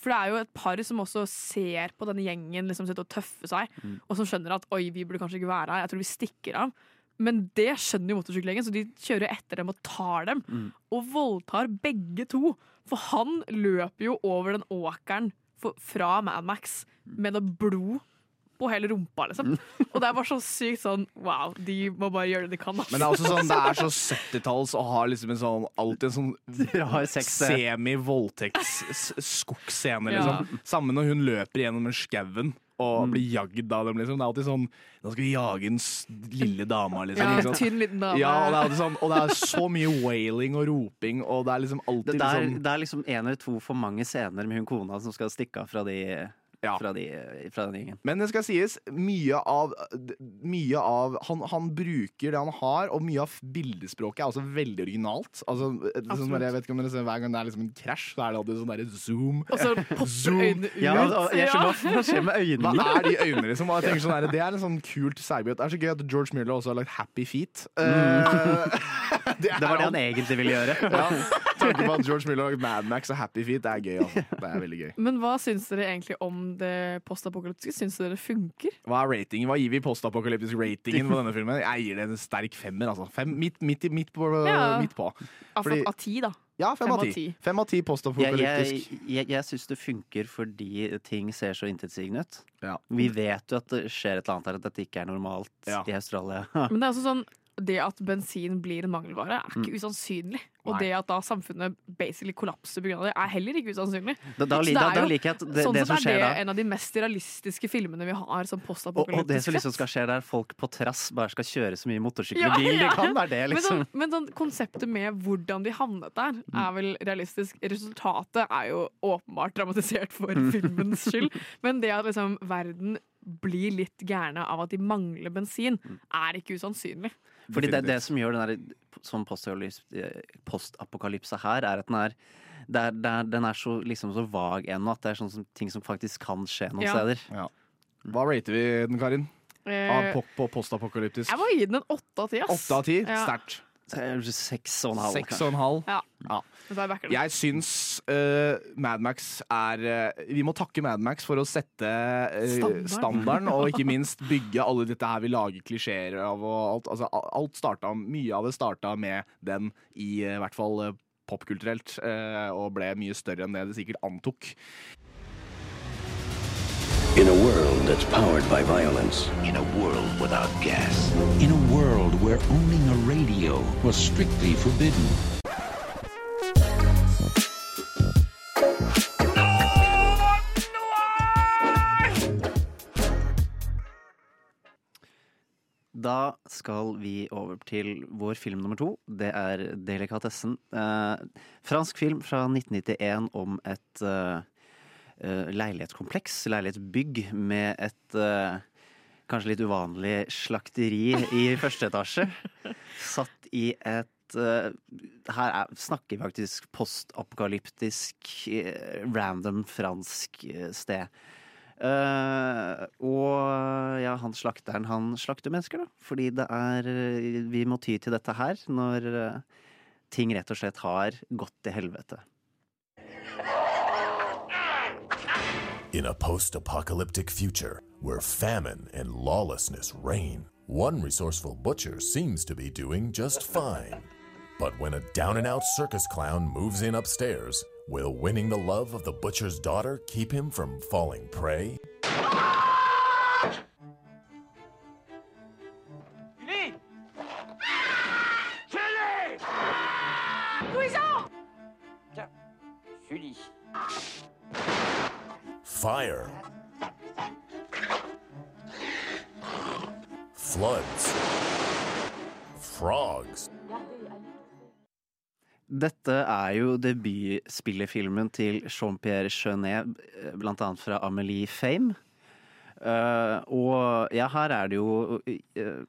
For det er jo et par som også ser på denne gjengen liksom sitte og tøffe seg, Mm. og som skjønner at oi, vi burde kanskje ikke være her, jeg tror vi stikker av. Men det skjønner jo motorsykkelgjengen, så de kjører etter dem og tar dem. Mm. Og voldtar begge to. For han løper jo over den åkeren for, fra Mad Max med noe blod på hele rumpa, liksom. Mm. Og det er bare så sykt sånn wow, de må bare gjøre det de kan. Altså. Men det er også sånn, det er så 70-talls og har liksom en sånn alltid en sånn semi-voldtekts-skogsscene, Ja. liksom. Samme når hun løper gjennom den skauen og Mm. blir jagd av dem, liksom. Det er alltid sånn Nå skal vi jage en lille dama, liksom. Ja, ikke tynn liten dame. Ja, og det er sånn Og det er så mye wailing og roping, og det er liksom alltid det, er, liksom det er liksom en eller to for mange scener med hun kona som skal stikke av fra, de, Ja. fra, de, fra den gjengen. Men det skal sies, mye av, mye av han, han bruker det han har, og mye av bildespråket er også veldig originalt. Altså, det er sånn, jeg vet ikke om dere ser Hver gang det er liksom en krasj, så er det alltid sånn derre zoom. Og så popper øynene ut. Ja, og, og jeg skjønner hva som skjer med øynene. Hva er de øynene, liksom? Og tenker sånn der, det er en sånn kult særbjøt. Det er så gøy at George Miller også har lagt Happy Feet. Eh, Det var det han egentlig ville gjøre. Ja, Tanken på at George Miller har Mad Max og Happy Feet, det er gøy. Altså. Det er veldig gøy. Men hva syns dere egentlig om det postapokalyptiske? Syns dere det funker? Hva er ratingen? Hva gir vi postapokalyptisk-ratingen på denne filmen? Jeg gir det en sterk femmer. Altså. Fem, midt, midt, midt, på, Ja. midt på. Fordi- av ti, da. Ja, fem, av ti. Fem av ti Jeg, postapokalyptisk. jeg, jeg, jeg syns det funker fordi ting ser så intetsigende ut. Ja. Vi vet jo at det skjer et eller annet her, at dette ikke er normalt Ja. i Australia. Men det er også sånn det at bensin blir en mangelvare, er ikke Mm. usannsynlig. Og Nei. det at da samfunnet basically kollapser pga. det, er heller ikke usannsynlig. Da, da, Så det er da jo- jeg at det, sånn det som sett er det da en av de mest realistiske filmene vi har som og, og det som liksom skal skje der, folk på trass bare skal kjøre så mye motorsykkel Ja, og bil de ja. kan. Er det Men, liksom sånn, men sånn konseptet med hvordan de havnet der, er vel realistisk. Resultatet er jo åpenbart dramatisert for Mm. filmens skyld. Men det at liksom verden blir litt gærne av at de mangler bensin, Mm. er ikke usannsynlig. Fordi det, det som gjør den der sånn postapokalyps- eh, postapokalypse her, er at den er det er, det er, den er så, liksom så vag ennå at det er sånne som- ting som faktisk kan skje noen Ja. steder. Ja. Hva rater vi den, Karin? Eh, Av pop og postapokalyptisk? jeg må gi den en åtte av ti. ass. Åtte av ti? Ja. Sterkt. Seks og en halv. Seks og en halv. Ja. Ja. Jeg syns uh, Mad Max er uh, Vi må takke Mad Max for å sette uh, Standarden. standarden, og ikke minst bygge alle dette her vi lager klisjeer av. Og alt, altså, alt starta, mye av det starta med den, i eh, hvert fall eh, popkulturelt, eh, og ble mye større enn det det sikkert antok. In a world that's powered by violence. In a world without gas. In a world where owning a radio was strictly forbidden. Da skal vi over til vår film nummer to. Det er Delikatessen. Eh, fransk film fra 1991 om et eh, leilighetskompleks, leilighetsbygg, med et eh, kanskje litt uvanlig slakteri i første etasje. Satt i et eh, Her er, snakker vi faktisk postapokalyptisk, eh, random fransk eh, sted. Uh, og ja, han slakteren, han slakter mennesker, da. Fordi det er eh, Vi må ty til dette her når eh, ting rett og slett har gått til helvete. In a post apocalyptic future where famine and lawlessness reign, one resourceful butcher seems to be doing just fine. But when a down and out circus clown moves in upstairs, will winning the love of the butcher's daughter keep him from falling prey? Louison Julie. Fire. Floods. Frogs. Dette er jo debutspillefilmen til Jean-Pierre Jeunet, blant annet fra Amelie Fame. Uh, og ja, her er det jo uh,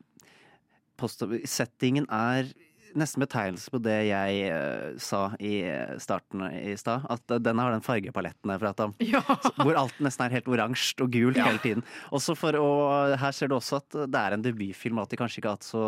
Settingen er nesten betegnelse på det jeg uh, sa i starten i stad. At uh, den har den fargepaletten jeg prata om. Ja. Hvor alt nesten er helt oransje og gult hele tiden. Også for å, her ser du også at det er en debutfilm, at de kanskje ikke har hatt så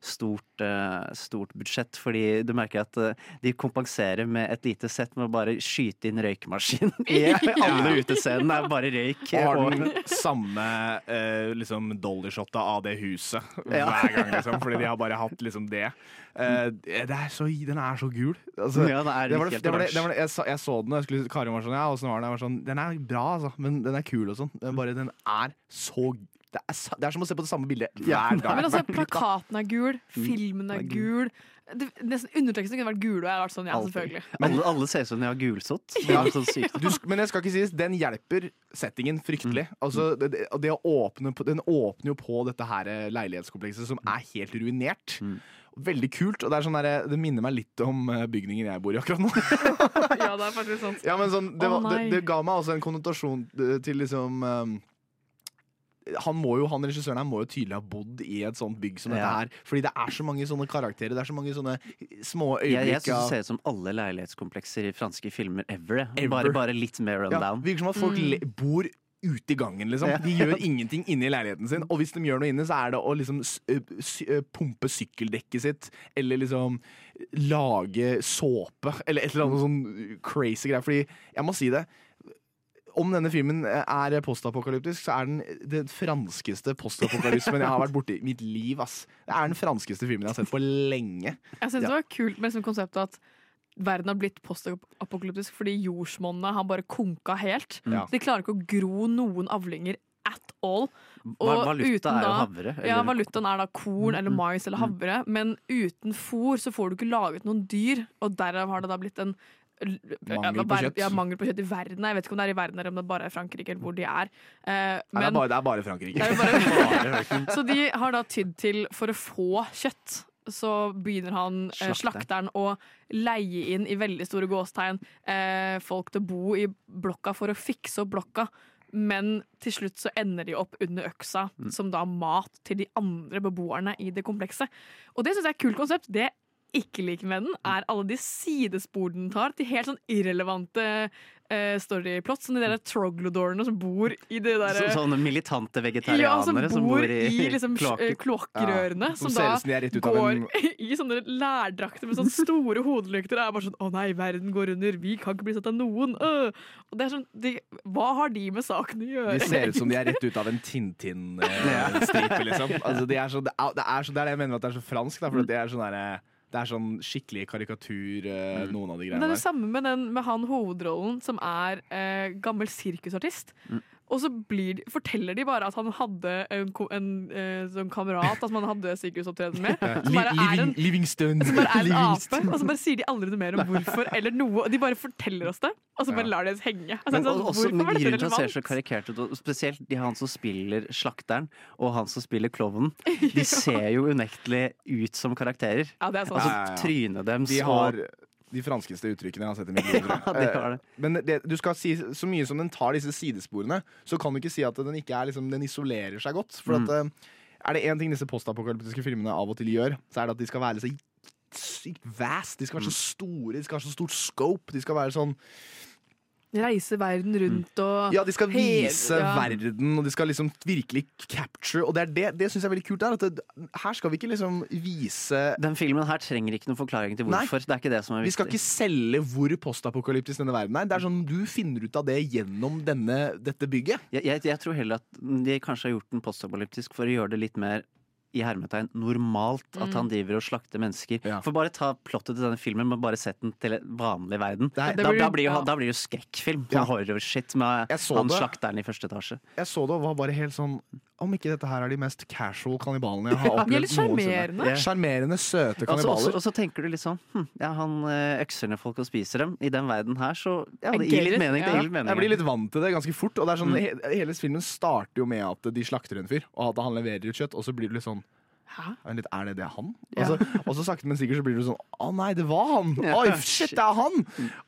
stort, eh, stort budsjett. Fordi du merker at eh, de kompenserer med et lite sett med å bare skyte inn røykmaskin i alle utescenene. er bare røyk. Og har den samme eh, liksom dollyshotta av det huset Ja. hver gang, liksom. Fordi de har bare hatt liksom det. Uh, det er så, den er så gul. Altså, Ja, det er det var det, helt det var det, det var det, jeg, så, jeg så den, og jeg skulle, Karin var sånn Ja, åssen var den? Jeg var sånn, den er bra, altså, men den er kul og sånn. Den, bare, den er så det er, det er som å se på det samme bildet hver dag. Men altså, plakaten er gul, Mm. filmen er gul. Det, nesten Underteksten kunne vært gul, og jeg har vært sånn, ja, selvfølgelig. alle, alle ser ut som de har gulsott. Ja. er sånn. Du, men jeg skal ikke sies, den hjelper settingen fryktelig. Mm. Altså, det, det, åpne på, den åpner jo på dette her eh, leilighetskomplekset som er helt ruinert. Mm. Veldig kult. og Det, er sånn der, det minner meg litt om eh, bygningen jeg bor i akkurat nå. ja, det er faktisk sant. ja, men sånn, det, var, det, det ga meg også en konnotasjon eh, til liksom um, han, må jo, han regissøren her må jo tydelig ha bodd i et sånt bygg som dette her. Fordi det er så mange sånne karakterer, det er så mange sånne små Jeg, jeg øyeblikk syns det ser ut som alle leilighetskomplekser i franske filmer ever. Ever. Bare, bare litt mer run Ja, virker som at folk le bor ute i gangen, liksom. De gjør ingenting inne i leiligheten sin. Og hvis de gjør noe inne, så er det å liksom pumpe sykkeldekket sitt, eller liksom lage såpe, eller et eller annet sånn crazy greier. Fordi jeg må si det. Om denne filmen er postapokalyptisk, så er den den franskeste postapokalypsen jeg har vært borti i mitt liv. Ass. Det er den franskeste filmen jeg har sett på lenge. Jeg synes Ja. det var kult med liksom konseptet at verden har blitt postapokalyptisk fordi jordsmonnet har bare konka helt. Ja. De klarer ikke å gro noen avlinger at all. Og valuta uten er jo havre. havre, Ja, eller- valutaen er da korn eller mais eller havre. Men uten fôr så får du ikke laget noen dyr, og derav har det da blitt en Mangel på kjøtt. Ja, mangel på kjøtt i verden. Jeg vet ikke om det er i verden eller om det bare er i Frankrike eller hvor de er. Eh, Nei, det, er men- bare, det er bare Frankrike. er bare, så de har da tydd til, for å få kjøtt, så begynner han eh, Slakteren. slakteren å leie inn i veldig store gåstegn eh, folk til å bo i blokka for å fikse opp blokka. Men til slutt så ender de opp under øksa som da mat til de andre beboerne i det komplekset. Og det syns jeg er et kult konsept. Det ikke liker med den, er alle de sidespor den tar til helt sånn irrelevante uh, storyplot. Som de der troglodorene som bor i det Så, sånne militante ja, som vegetarianere bor i, liksom, eh, kloakkrørene. Ja, som som da som går en- i sånne lærdrakter med sånne store hodelykter. Og er bare sånn 'Å nei, verden går under. Vi kan ikke bli sett av noen'. Øh. Og det er sånn, de, Hva har de med saken å gjøre? De ser ut som de er rett ut av en Tintin-stripe, liksom. Altså, de er så, det, er, det, er så, det er det jeg mener med at det er så fransk. Da, for det er sånn derre- det er sånn skikkelig karikatur, mm. noen av de greiene der. det er det samme med, den, med han hovedrollen som er eh, gammel sirkusartist. Mm. Og så blir, de- forteller de bare at han hadde en, en, en eh, sånn kamerat som han hadde sykehusopptreden med. Som bare er en Livingstone. som bare er en ape, og så bare sier de aldri noe mer om hvorfor eller noe. Og de bare forteller oss det, og så bare lar de oss henge. Altså, Men sånn, også, hvorfor men var det grunnen til at ser så karikert ut, og spesielt de han som spiller slakteren, og han som spiller klovnen, de ser jo unektelig ut som karakterer. Ja, det er sånn. Altså, trynet deres De har og de franskeste uttrykkene jeg har sett i mitt liv. Ja, det var det. Eh, Men det, du skal si så mye som den tar disse sidesporene, så kan du ikke si at den ikke er liksom, Den isolerer seg godt. For Mm. at, eh, er det én ting disse postapokalyptiske filmene av og til gjør, så er det at de skal være så sykt vast. De skal være så Mm. store, de skal ha så stort scope. De skal være sånn Reise verden rundt og Ja, de skal hele- vise ja. verden, og de skal liksom virkelig capture. Og det er det, det syns jeg er veldig kult. Der, at det, her skal vi ikke liksom vise Den filmen her trenger ikke noen forklaring til Nei. hvorfor. Det er ikke det som er viktig. Vi skal ikke selge hvor postapokalyptisk denne verden er. Det er sånn Du finner ut av det gjennom denne, dette bygget. Jeg, jeg, jeg tror heller at de kanskje har gjort den postapokalyptisk for å gjøre det litt mer i hermetegn normalt at Mm. han driver og slakter mennesker. For bare ta plottet til denne filmen, men bare sett den til en vanlig verden. er- da, Det blir- da, blir jo, ja. da blir det jo skrekkfilm. Ja. Horror-shit med han det. slakteren i første etasje. Jeg så det og var bare helt sånn Om ikke dette her er de mest casual kannibalene jeg har Ja, opplevd litt noensinne. sjarmerende. Sjarmerende, søte Og kannibaler. Og så- og så tenker du litt sånn hm, Ja, han eh, økser ned folk og spiser dem. I den verden her, så Ja, det gir litt mening. Det gir litt mening. Jeg blir litt vant til det ganske fort. Og det er sånn, Mm. Hele filmen starter jo med at de slakter en fyr, og at han leverer ut kjøtt, og så blir det litt sånn litt, er det det han? Ja. Og, så, og så sakte, men sikkert så blir du sånn Å nei, det var han! Ja, Oi, shit, det er han!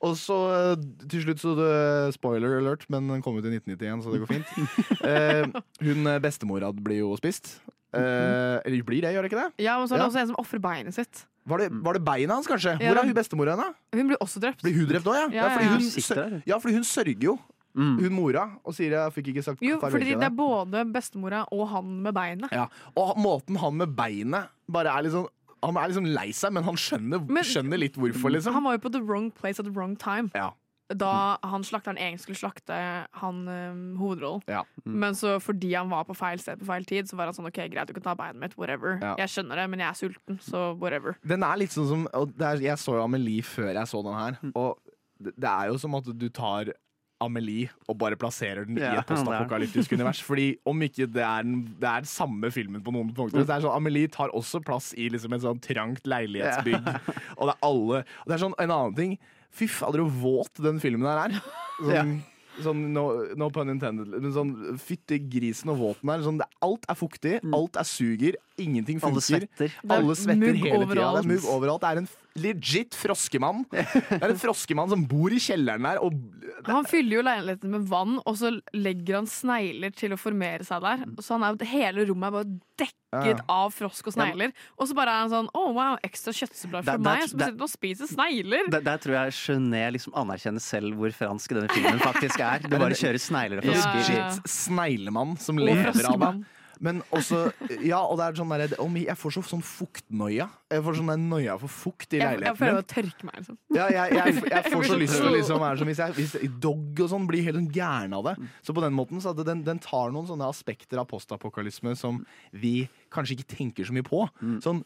Og så eh, til slutt så det, Spoiler alert, men den kom ut i 1991, så det går fint. Eh, hun eh, bestemora blir jo spist. Eh, eller blir det, gjør det ikke det? Ja, men så er det Ja. også en som ofrer beinet sitt. Var det, var det beina hans, kanskje? Ja, Hvor er hun bestemora henne? Hun blir også drept. Blir hun drept òg, ja? Ja, ja, fordi ja. hun, ja, fordi hun sørger jo. Hun mora, og sier jeg fikk ikke sagt Jo, farvel fordi til det er både bestemora og han med beinet. Ja. Og måten han med beinet bare er litt sånn Han er liksom lei seg, men han skjønner, Men- skjønner litt hvorfor, liksom. Han var jo på the wrong place at the wrong time. Ja. Da han slakteren egentlig skulle slakte han um, hovedrollen. Ja. Men så fordi han var på feil sted på feil tid, så var han sånn OK, greit, du kan ta beinet mitt, whatever. Ja. Jeg skjønner det, men jeg er sulten, så whatever. Den er litt sånn som og det er, Jeg så jo Amelie før jeg så den her, og det, det er jo som at du tar Amelie og bare plasserer den i et postapokalyptisk univers. Fordi om ikke det er den det er den samme filmen på noen punkter. Så det sånn, Amelie tar også plass i liksom et sånn trangt leilighetsbygg. Og det er alle Og det er sånn en annen ting. Fy fader, så våt den filmen her er. Sånn, sånn no, no pun intended. Men sånn fytti grisen og våt den er. Sånn, det, alt er fuktig, alt er suger, ingenting Alle svetter. Er Alle svetter hele tida. Det er mugg overalt. Det er en legit froskemann. Det er en froskemann som bor i kjelleren der og Han fyller jo leiligheten med vann, og så legger han snegler til å formere seg der. Så han er, hele rommet er bare dekket Ja. av frosk og snegler. Og så bare er han sånn Å, wow, ekstra kjøttsupply for der- meg. Så sitter han og spiser snegler. Der, der tror jeg Genet liksom anerkjenner selv hvor fransk denne filmen faktisk er. Du bare kjører snegler og frosker. ja. legit sneglemann som lever av det. Men også Ja, og det er sånn der, Jeg får så, sånn fuktnoia. Jeg får sånn noia for fukt i Jeg, jeg leiligheten prøver å tørke meg, liksom. Ja, jeg, jeg, jeg får så lyst til å liksom være som hvis, jeg, hvis Dog og sånn blir helt sånn gæren av det. Så på den måten så at den, den tar noen sånne aspekter av postapokalisme som vi kanskje ikke tenker så mye på. Sånn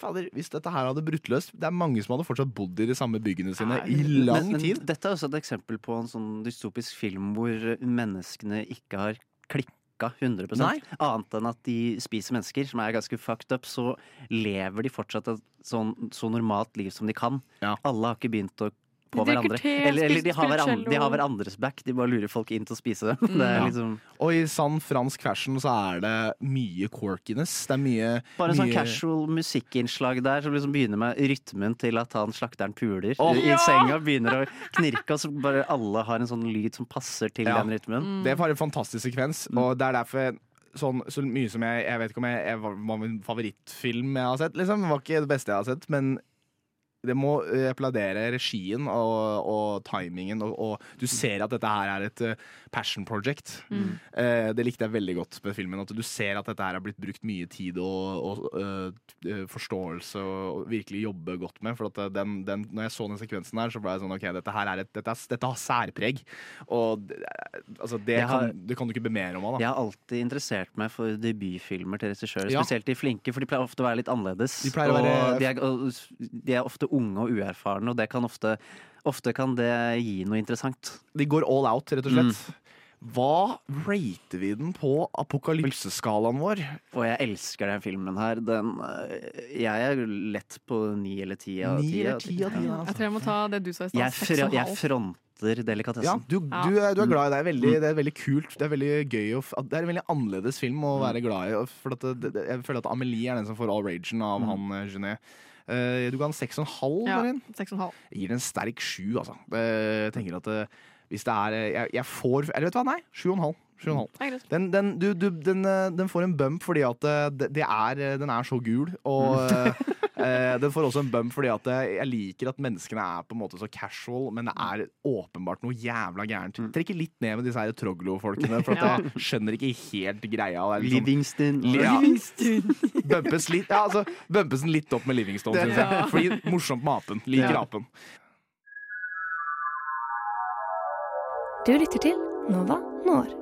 Fader, Hvis dette her hadde brutt løs Det er mange som hadde fortsatt bodd i de samme byggene sine i lang men, men tid. dette er også et eksempel på en sånn dystopisk film hvor menneskene ikke har klikka 100 Nei. Annet enn at de spiser mennesker, som er ganske fucked up, så lever de fortsatt et sånn, så normalt liv som de kan. Alle har ikke begynt å på De hverandre. te, eller, eller de, har hverandre, de har hverandres back, de bare lurer folk inn til å spise dem. Det er Ja. liksom Og i sann fransk fashion så er det mye quirkiness. Det er mye Bare en sånn mye... casual musikkinnslag der som liksom begynner med rytmen til at han slakteren puler oh, i Ja! senga. Begynner å knirke, og så bare alle har en sånn lyd som passer til Ja. den rytmen. Det er bare en fantastisk sekvens, og det er derfor Sånn, så mye som jeg Jeg vet ikke om jeg, jeg var, var min favorittfilm jeg har sett. Liksom. Det var ikke det beste jeg har sett, men det må eh, applaudere regien og, og timingen, og, og du ser at dette her er et eh, passion project. Mm. Eh, det likte jeg veldig godt med filmen. At du ser at dette her har blitt brukt mye tid og, og eh, forståelse og, virkelig jobbe godt med. For at den, den, når jeg så den sekvensen her, så ble jeg sånn OK, dette her er et, dette, er, dette har særpreg. Og altså, det, har- kan, det kan du ikke be mer om av, da. Jeg har alltid interessert meg for debutfilmer til regissører. Ja. Spesielt de flinke, for de pleier ofte å være litt annerledes. De pleier å være- og de, er, og de er ofte unge og uerfarne, og det kan ofte, ofte kan det gi noe interessant. De går all out, rett og slett. Mm. Hva rater vi den på apokalypseskalaen vår? Og jeg elsker den filmen her. Den, øh, jeg er lett på ni eller ti av Ni ti. eller ti av ti, Ja. altså. Jeg tror jeg må ta det du sa i stad. Jeg, en jeg fronter Ja, delikatessen. du, Ja. du, er, du er glad i det. Det er veldig, Mm. det er veldig kult. Det er veldig gøy Det er en veldig annerledes film Mm. å være glad i. For at det, det, jeg føler at Amelie er den som får all ragen av Mm. han eh, Genet. Eh, du ga den seks og en halv, Ja. Jeg gir den en sterk sju, altså. Jeg tenker at eh, hvis det er eh, Jeg, jeg får Eller vet du hva, nei. Sju greit. Den, den, du, du, den, eh, den får en bump fordi at eh, det, det er, eh, den er så gul. Og eh, eh, den får også en bump fordi at jeg liker at menneskene er på en måte så casual, men det er åpenbart noe jævla gærent. Trekker litt ned med disse her Troglo-folkene, for at jeg skjønner ikke helt greia. Liksom- Livingston. Li- ja. Bumpes litt, ja, altså, bumpes den litt opp med Livingston, syns jeg. Ja. Fordi morsomt med apen. Liker Ja. apen. Du lytter til Nova Når.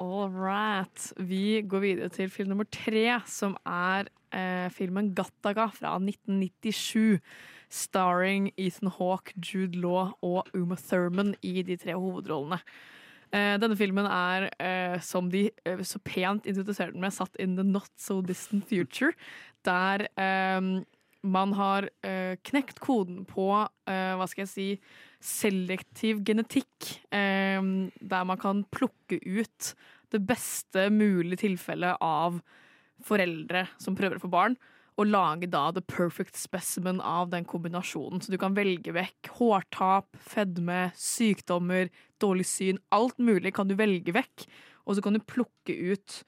All right. Vi går videre til film nummer tre, som er eh, filmen Gattaga fra 1997. Starring Ethan Hawke, Jude Law og Uma Thurman i de tre hovedrollene. Eh, denne filmen er, eh, som de eh, så pent introduserte den med, satt in the not so distant future. Der eh, man har eh, knekt koden på, hva skal jeg si, selektiv genetikk. eh, der man kan plukke ut det beste mulige tilfellet av foreldre som prøver å få barn, og lage da the perfect specimen av den kombinasjonen. Så du kan velge vekk hårtap, fedme, sykdommer, dårlig syn. Alt mulig kan du velge vekk, og så kan du plukke ut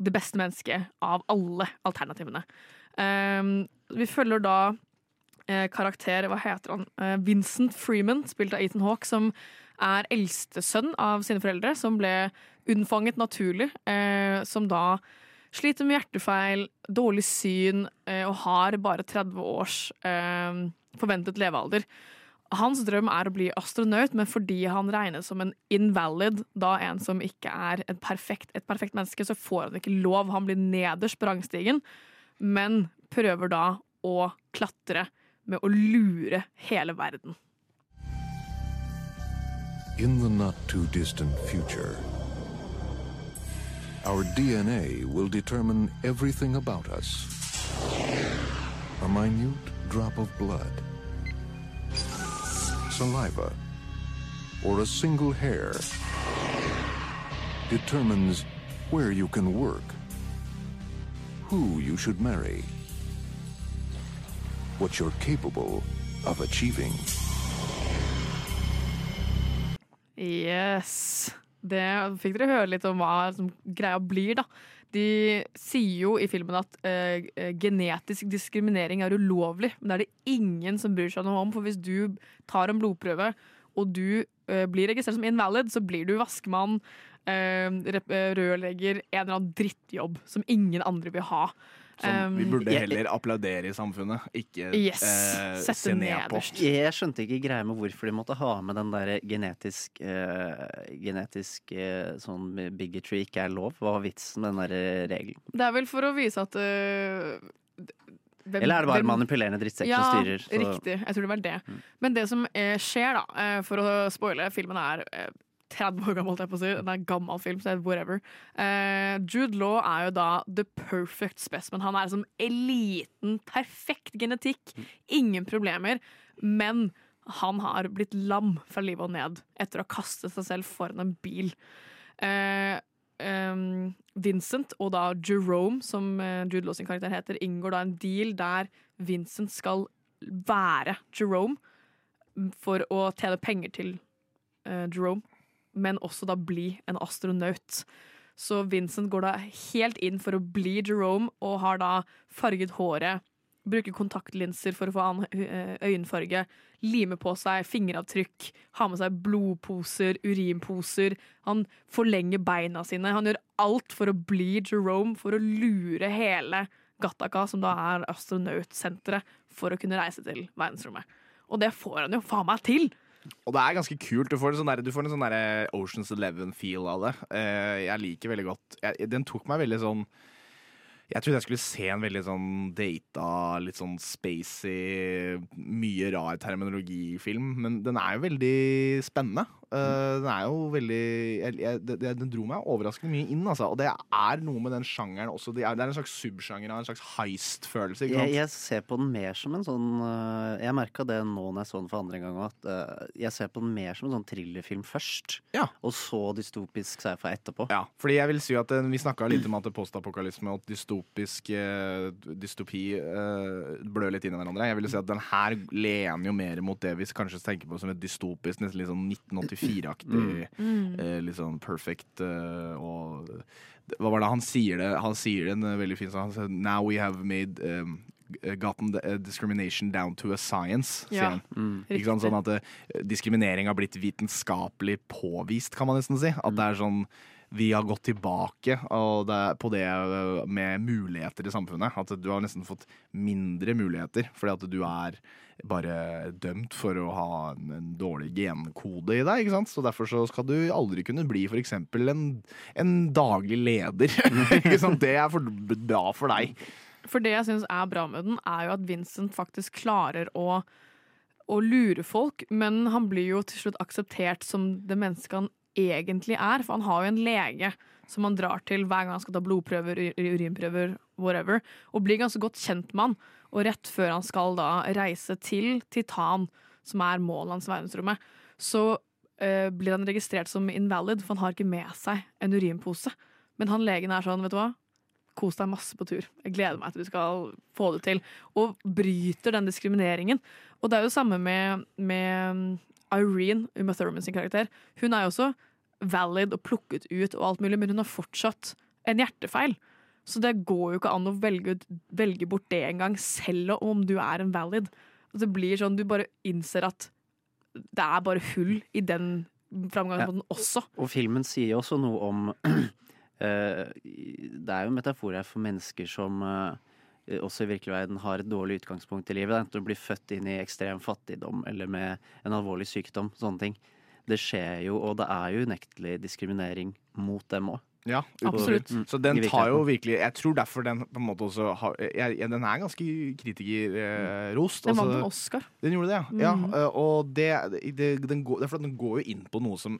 det beste mennesket av alle alternativene. Um, vi følger da karakter, hva heter han, eh, Vincent Freeman, spilt av Ethan Hawke, som er eldstesønn av sine foreldre, som ble unnfanget naturlig, eh, som da sliter med hjertefeil, dårlig syn eh, og har bare 30 års eh, forventet levealder. Hans drøm er å bli astronaut, men fordi han regnes som en invalid, da en som ikke er et perfekt, et perfekt menneske, så får han ikke lov. Han blir nederst på rangstigen, men prøver da å klatre med å lure hele verden. In the not too distant future, our DNA will determine everything about us. A minute drop of blood, saliva, or a single hair determines where you can work, who you should marry, what you're capable of achieving. Yes. Det fikk dere høre litt om hva greia blir, da. De sier jo i filmen at eh, genetisk diskriminering er ulovlig, men det er det ingen som bryr seg noe om. For hvis du tar en blodprøve, og du eh, blir registrert som invalid, så blir du vaskemann, eh, eh, rørlegger, en eller annen drittjobb som ingen andre vil ha. Som vi Um, burde heller applaudere i samfunnet, ikke Yes, eh, se ned på. Jeg skjønte ikke greia med hvorfor de måtte ha med den der genetisk eh, Genetisk eh, sånn bigotry ikke er lov. Hva var vitsen med den der eh, regelen? Det er vel for å vise at hvem- Eller er det bare hvem- manipulerende drittsekk ja, som styrer? Ja, riktig. Jeg tror det var det. Men det som eh, skjer, da, eh, for å spoile Filmen er eh, 30 år gammel, jeg på å si. Det er en gammel film, så er whatever. Uh, Jude Law er jo da the perfect specimen. Han er som eliten. Perfekt genetikk. Ingen problemer. Men han har blitt lam fra livet og ned etter å ha kastet seg selv foran en bil. Uh, um, Vincent og da Jerome, som eh, Jude Law sin karakter heter, inngår da en deal der Vincent skal være Jerome for å tjene penger til Jerome, men også da bli en astronaut. Så Vincent går da helt inn for å bli Jerome, og har da farget håret, bruker kontaktlinser for å få annen eh, øyenfarge, limer på seg fingeravtrykk, har med seg blodposer, urinposer. Han forlenger beina sine. Han gjør alt for å bli Jerome, for å lure hele Gattaca, som da er astronautsenteret, for å kunne reise til verdensrommet. Og det får han jo faen meg til! Og det er ganske kult. Du får sånn, der, du får en sånn der Oceans Eleven-feel av det. Eh, jeg liker veldig godt jeg, Den tok meg veldig sånn Jeg trodde jeg skulle se en veldig sånn data, litt sånn spacey, mye rar terminologifilm, men den er jo veldig spennende. Eh, den er jo veldig jeg, jeg, Den dro meg overraskende mye inn, altså. Og det er noe med den sjangeren også. Det er, det er en slags subsjanger av en slags heist-følelse. Jeg, jeg ser på den mer som en sånn øh, Jeg merka det nå når jeg så den for andre gang, at øh, jeg ser på den mer som en sånn thrillerfilm først, og så dystopisk sci-fi etterpå. Ja, fordi jeg vil si at eh, Vi snakka litt om at postapokalisme og dystopisk eh, dystopi eh, blør litt inn i hverandre. Jeg vil si at Den her lener jo mer mot det vi kanskje tenker på som et dystopisk, nesten litt sånn 1984-aktig, Mm. eh, litt sånn perfect eh, og Hva var det han sier det? Han sier det en eh, veldig fin sånn. Han sier Now we have made um, gotten the, uh, discrimination down to a science, sier Ja, han. mm. Ikke sant? Sånn at eh, diskriminering har blitt vitenskapelig påvist, kan man nesten si. At det er sånn vi har gått tilbake og det på det med muligheter i samfunnet. At du har nesten fått mindre muligheter fordi at du er bare dømt for å ha en, en dårlig genkode i deg. ikke sant? Så Derfor så skal du aldri kunne bli f.eks. En, en daglig leder. Det er for bra for deg. For det jeg syns er bra med den, er jo at Vincent faktisk klarer å, å lure folk, men han blir jo til slutt akseptert som det mennesket han egentlig er. For han har jo en lege som han drar til hver gang han skal ta blodprøver, urinprøver, whatever, og blir ganske godt kjent med han. Og rett før han skal da reise til Titan, som er målet hans i verdensrommet, så eh, blir han registrert som invalid, for han har ikke med seg en urinpose. Men han legen er sånn, vet du hva? Kos deg masse på tur. Jeg gleder meg til du skal få det til. Og bryter den diskrimineringen. Og det er jo det samme med, med um, Irene, Uma Thurman sin karakter. Hun er jo også valid og plukket ut og alt mulig, men hun har fortsatt en hjertefeil. Så det går jo ikke an å velge, velge bort det engang, selv om du er en valid. Og det blir sånn, Du bare innser at det er bare hull i den framgangsmåten også. Og filmen sier jo også noe om eh, Det er jo en metafor her for mennesker som eh, også i virkelig verden har et dårlig utgangspunkt i livet. Enten du blir født inn i ekstrem fattigdom eller med en alvorlig sykdom. Sånne ting. Det skjer jo, og det er jo unektelig diskriminering mot dem òg. Ja, Absolutt. Mm. Så den tar jo virkelig Jeg tror derfor den på en måte også har jeg, jeg, Den er ganske kritikerrost. Den vant altså- en Oscar. Den gjorde det, ja. Mm. ja eh, og det, det, den går, det er fordi den går jo inn på noe som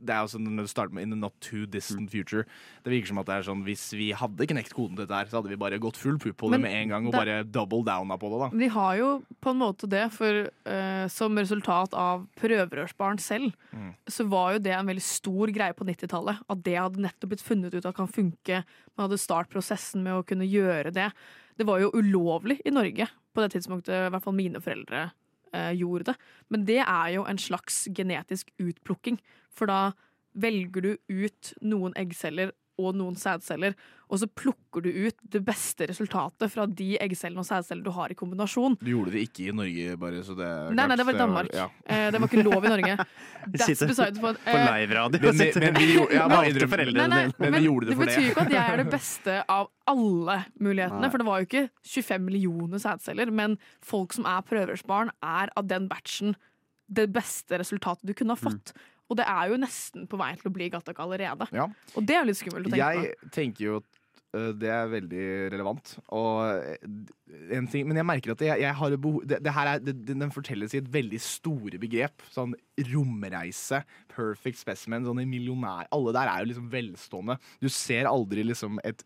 det er jo sånn når du starter med In the not too distant future. Det virker som at det er sånn hvis vi hadde knekt koden til dette her, så hadde vi bare gått full pupp på det med en gang og det- bare double downa på det, da. De har jo på en måte det, for uh, som resultat av prøverørsbarn selv, Mm. så var jo det en veldig stor greie på 90-tallet. At det hadde nettopp blitt funnet ut at kan funke. Man hadde startprosessen med å kunne gjøre det. Det var jo ulovlig i Norge på det tidspunktet, i hvert fall mine foreldre gjorde det. Men det er jo en slags genetisk utplukking, for da velger du ut noen eggceller og noen sædceller, og så plukker du ut det beste resultatet fra de eggcellene og sædcellene du har i kombinasjon. Du gjorde det ikke i Norge, bare så det er Nei, nei, det var i Danmark. ja. Eh, det var ikke lov i Norge. That's beside for, eh, på live-radio. Men, vi- men vi gjorde, ja, Nei, nei. Men vi gjorde det for det. Det betyr ikke at jeg er det beste av alle mulighetene. Nei. For det var jo ikke 25 millioner sædceller, men folk som er prøverørsbarn, er av den batchen det beste resultatet du kunne ha fått. Og det er jo nesten på vei til å bli Gattaca allerede. Ja. Og det er jo litt skummelt å tenke Jeg tenker jo at det er veldig relevant. Og en ting, men jeg merker at jeg, jeg har behov det, det her er, det, Den fortelles i et veldig store begrep. Sånn romreise, perfect specimen, sånn millionær Alle der er jo liksom velstående. Du ser aldri liksom et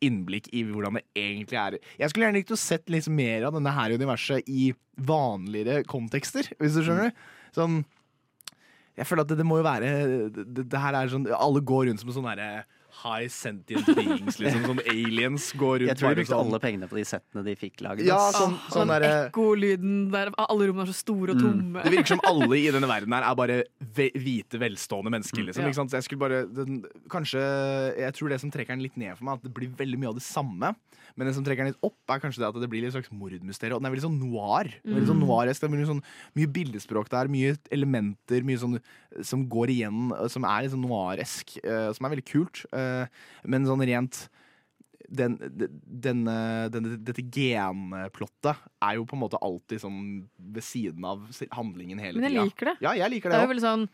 innblikk i hvordan det egentlig er. Jeg skulle gjerne likt å sett liksom mer av denne her universet i vanligere kontekster, hvis du skjønner. Sånn jeg føler at det, det må jo være det, det, her er sånn Alle går rundt som sånn derre high sentient beings, liksom. som aliens går rundt Jeg tror de brukte sånn. alle pengene på de settene de fikk laget. Ja, sånn, ah, sånn Den ekkolyden der alle rommene er så store og tomme. Det virker som alle i denne verden her er bare ve hvite, velstående mennesker. Liksom, Ja. ikke sant? Så jeg skulle bare den, Kanskje Jeg tror det som trekker den litt ned for meg, at det blir veldig mye av det samme. Men det som trekker den litt opp, er kanskje det at det blir litt slags mordmysterium. Og den er veldig sånn noir. Veldig sånn noiresk. Det er mye, sånn, mye bildespråk der, mye elementer mye sånn, som går igjen, som er litt sånn noiresk. Uh, som er veldig kult. eh, men sånn rent den, den, denne- denne- dette genplottet er jo på en måte alltid sånn ved siden av handlingen hele tida. Men jeg liker det. Ja, jeg liker Det det er jo veldig sånn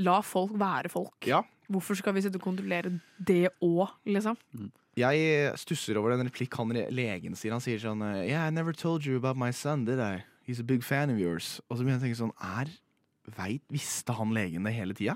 La folk være folk. Ja. Hvorfor skal vi sitte og kontrollere det òg, liksom? Jeg stusser over den replikk han legen sier. Han sier sånn Yeah, I never told you about my son, did I? He's a big fan of yours. Og så begynner jeg å tenke sånn Er Veit, Visste han legen det hele tida?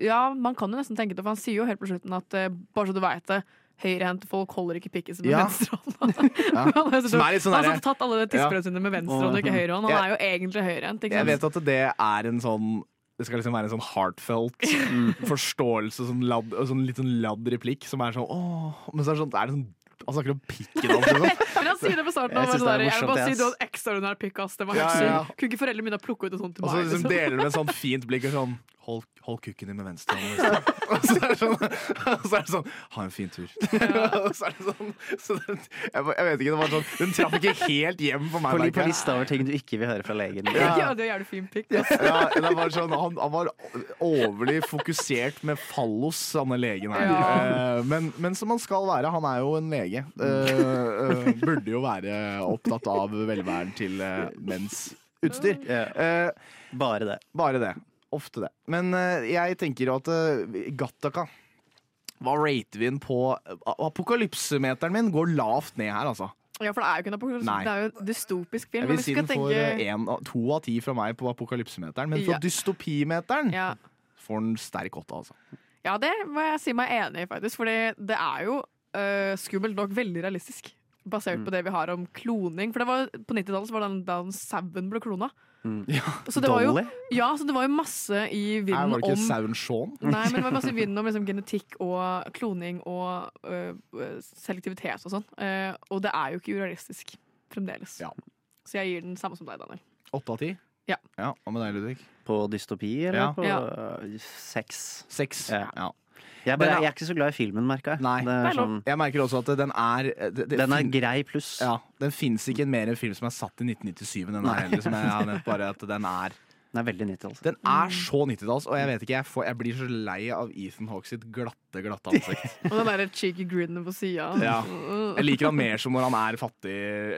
Ja, man kan jo nesten tenke det, for han sier jo helt på slutten at uh, bare så du veit det, høyrehendte folk holder ikke pikken sin med Ja. venstrehånda. Ja. han har Som litt sånn han har tatt alle tisseprøvene sine med venstrehånd og ikke høyrehånd. Han er jo egentlig høyrehendt. Jeg vet at det er en sånn det skal liksom være en sånn heartfelt forståelse, sånn ladd, sånn litt sånn ladd replikk, som er sånn åh Men så er det sånn, er det sånn Han snakker om pikken hans, liksom. Men han sier det på starten. Jeg Han synes det der, jeg vil bare si du hadde ekstraordinær pikk, ass. Det var Ja, helt ja, ja. sykt. Kunne ikke foreldrene mine plukke ut en sånn til Og så liksom liksom? deler du med et sånn fint blikk og sånn Hold, hold kukken din med venstre hånd. liksom. Og så er det sånn, så er det sånn Ha en fin tur. Og så er det sånn så det, jeg, jeg vet ikke, det var sånn Den traff ikke helt hjem for meg. På, på lista over ting du ikke vil høre fra legen. Ja, Ja. det er jævlig fin pikk. Ja, det var sånn, han, han var overlig fokusert med fallos, denne legen her. Ja. Eh, men, men som han skal være. Han er jo en lege. Eh, eh, burde jo være opptatt av velværen til menns utstyr. Eh, Bare det. bare det. Ofte det. Men eh, jeg tenker at uh, Gattaca Hva rater vi den på? Apokalypsemeteren min går lavt ned her, altså. Ja, for det er jo ikke en apokalypse. Det er jo en dystopisk film. Jeg vil si den får tenke- eh, en, to av ti fra meg på apokalypsemeteren. Men for Ja. dystopimeteren Ja. får den sterk åtte, altså. Ja, det må jeg si meg enig i, faktisk. Fordi det er jo uh, skummelt nok veldig realistisk. Basert Mm. på det vi har om kloning. For det var, på 90-tallet var det da sauen ble klona. Så det var jo, ja, så det var jo masse i vinden vinden var det ikke om sauen Shaun? Nei, men det var masse i vinden om liksom, genetikk og kloning og øh, øh, selektivitet og sånn. Uh, og det er jo ikke urealistisk fremdeles. Ja. Så jeg gir den samme som deg, Daniel. Åtte av ti? Ja. ja. Og med deg, Ludvig? På dystopi, eller Ja. på Ja. øh, seks? Seks, Ja. Ja. Jeg, bare, er- jeg er ikke så glad i filmen, merka jeg. Nei. Er sånn, Jeg merker også at den er det, det Den er grei pluss. Ja, Den fins ikke mer en film som er satt i 1997 enn den Nei. heller, Som jeg har nevnt, bare at den er Den er veldig 90-talls. Den er så 90-talls, og jeg vet ikke, jeg, får, jeg blir så lei av Ethan Hawke sitt glatte, glatte ansikt. Og den derre cheeky grinnen på sida. Ja. Jeg liker han mer som når han er fattig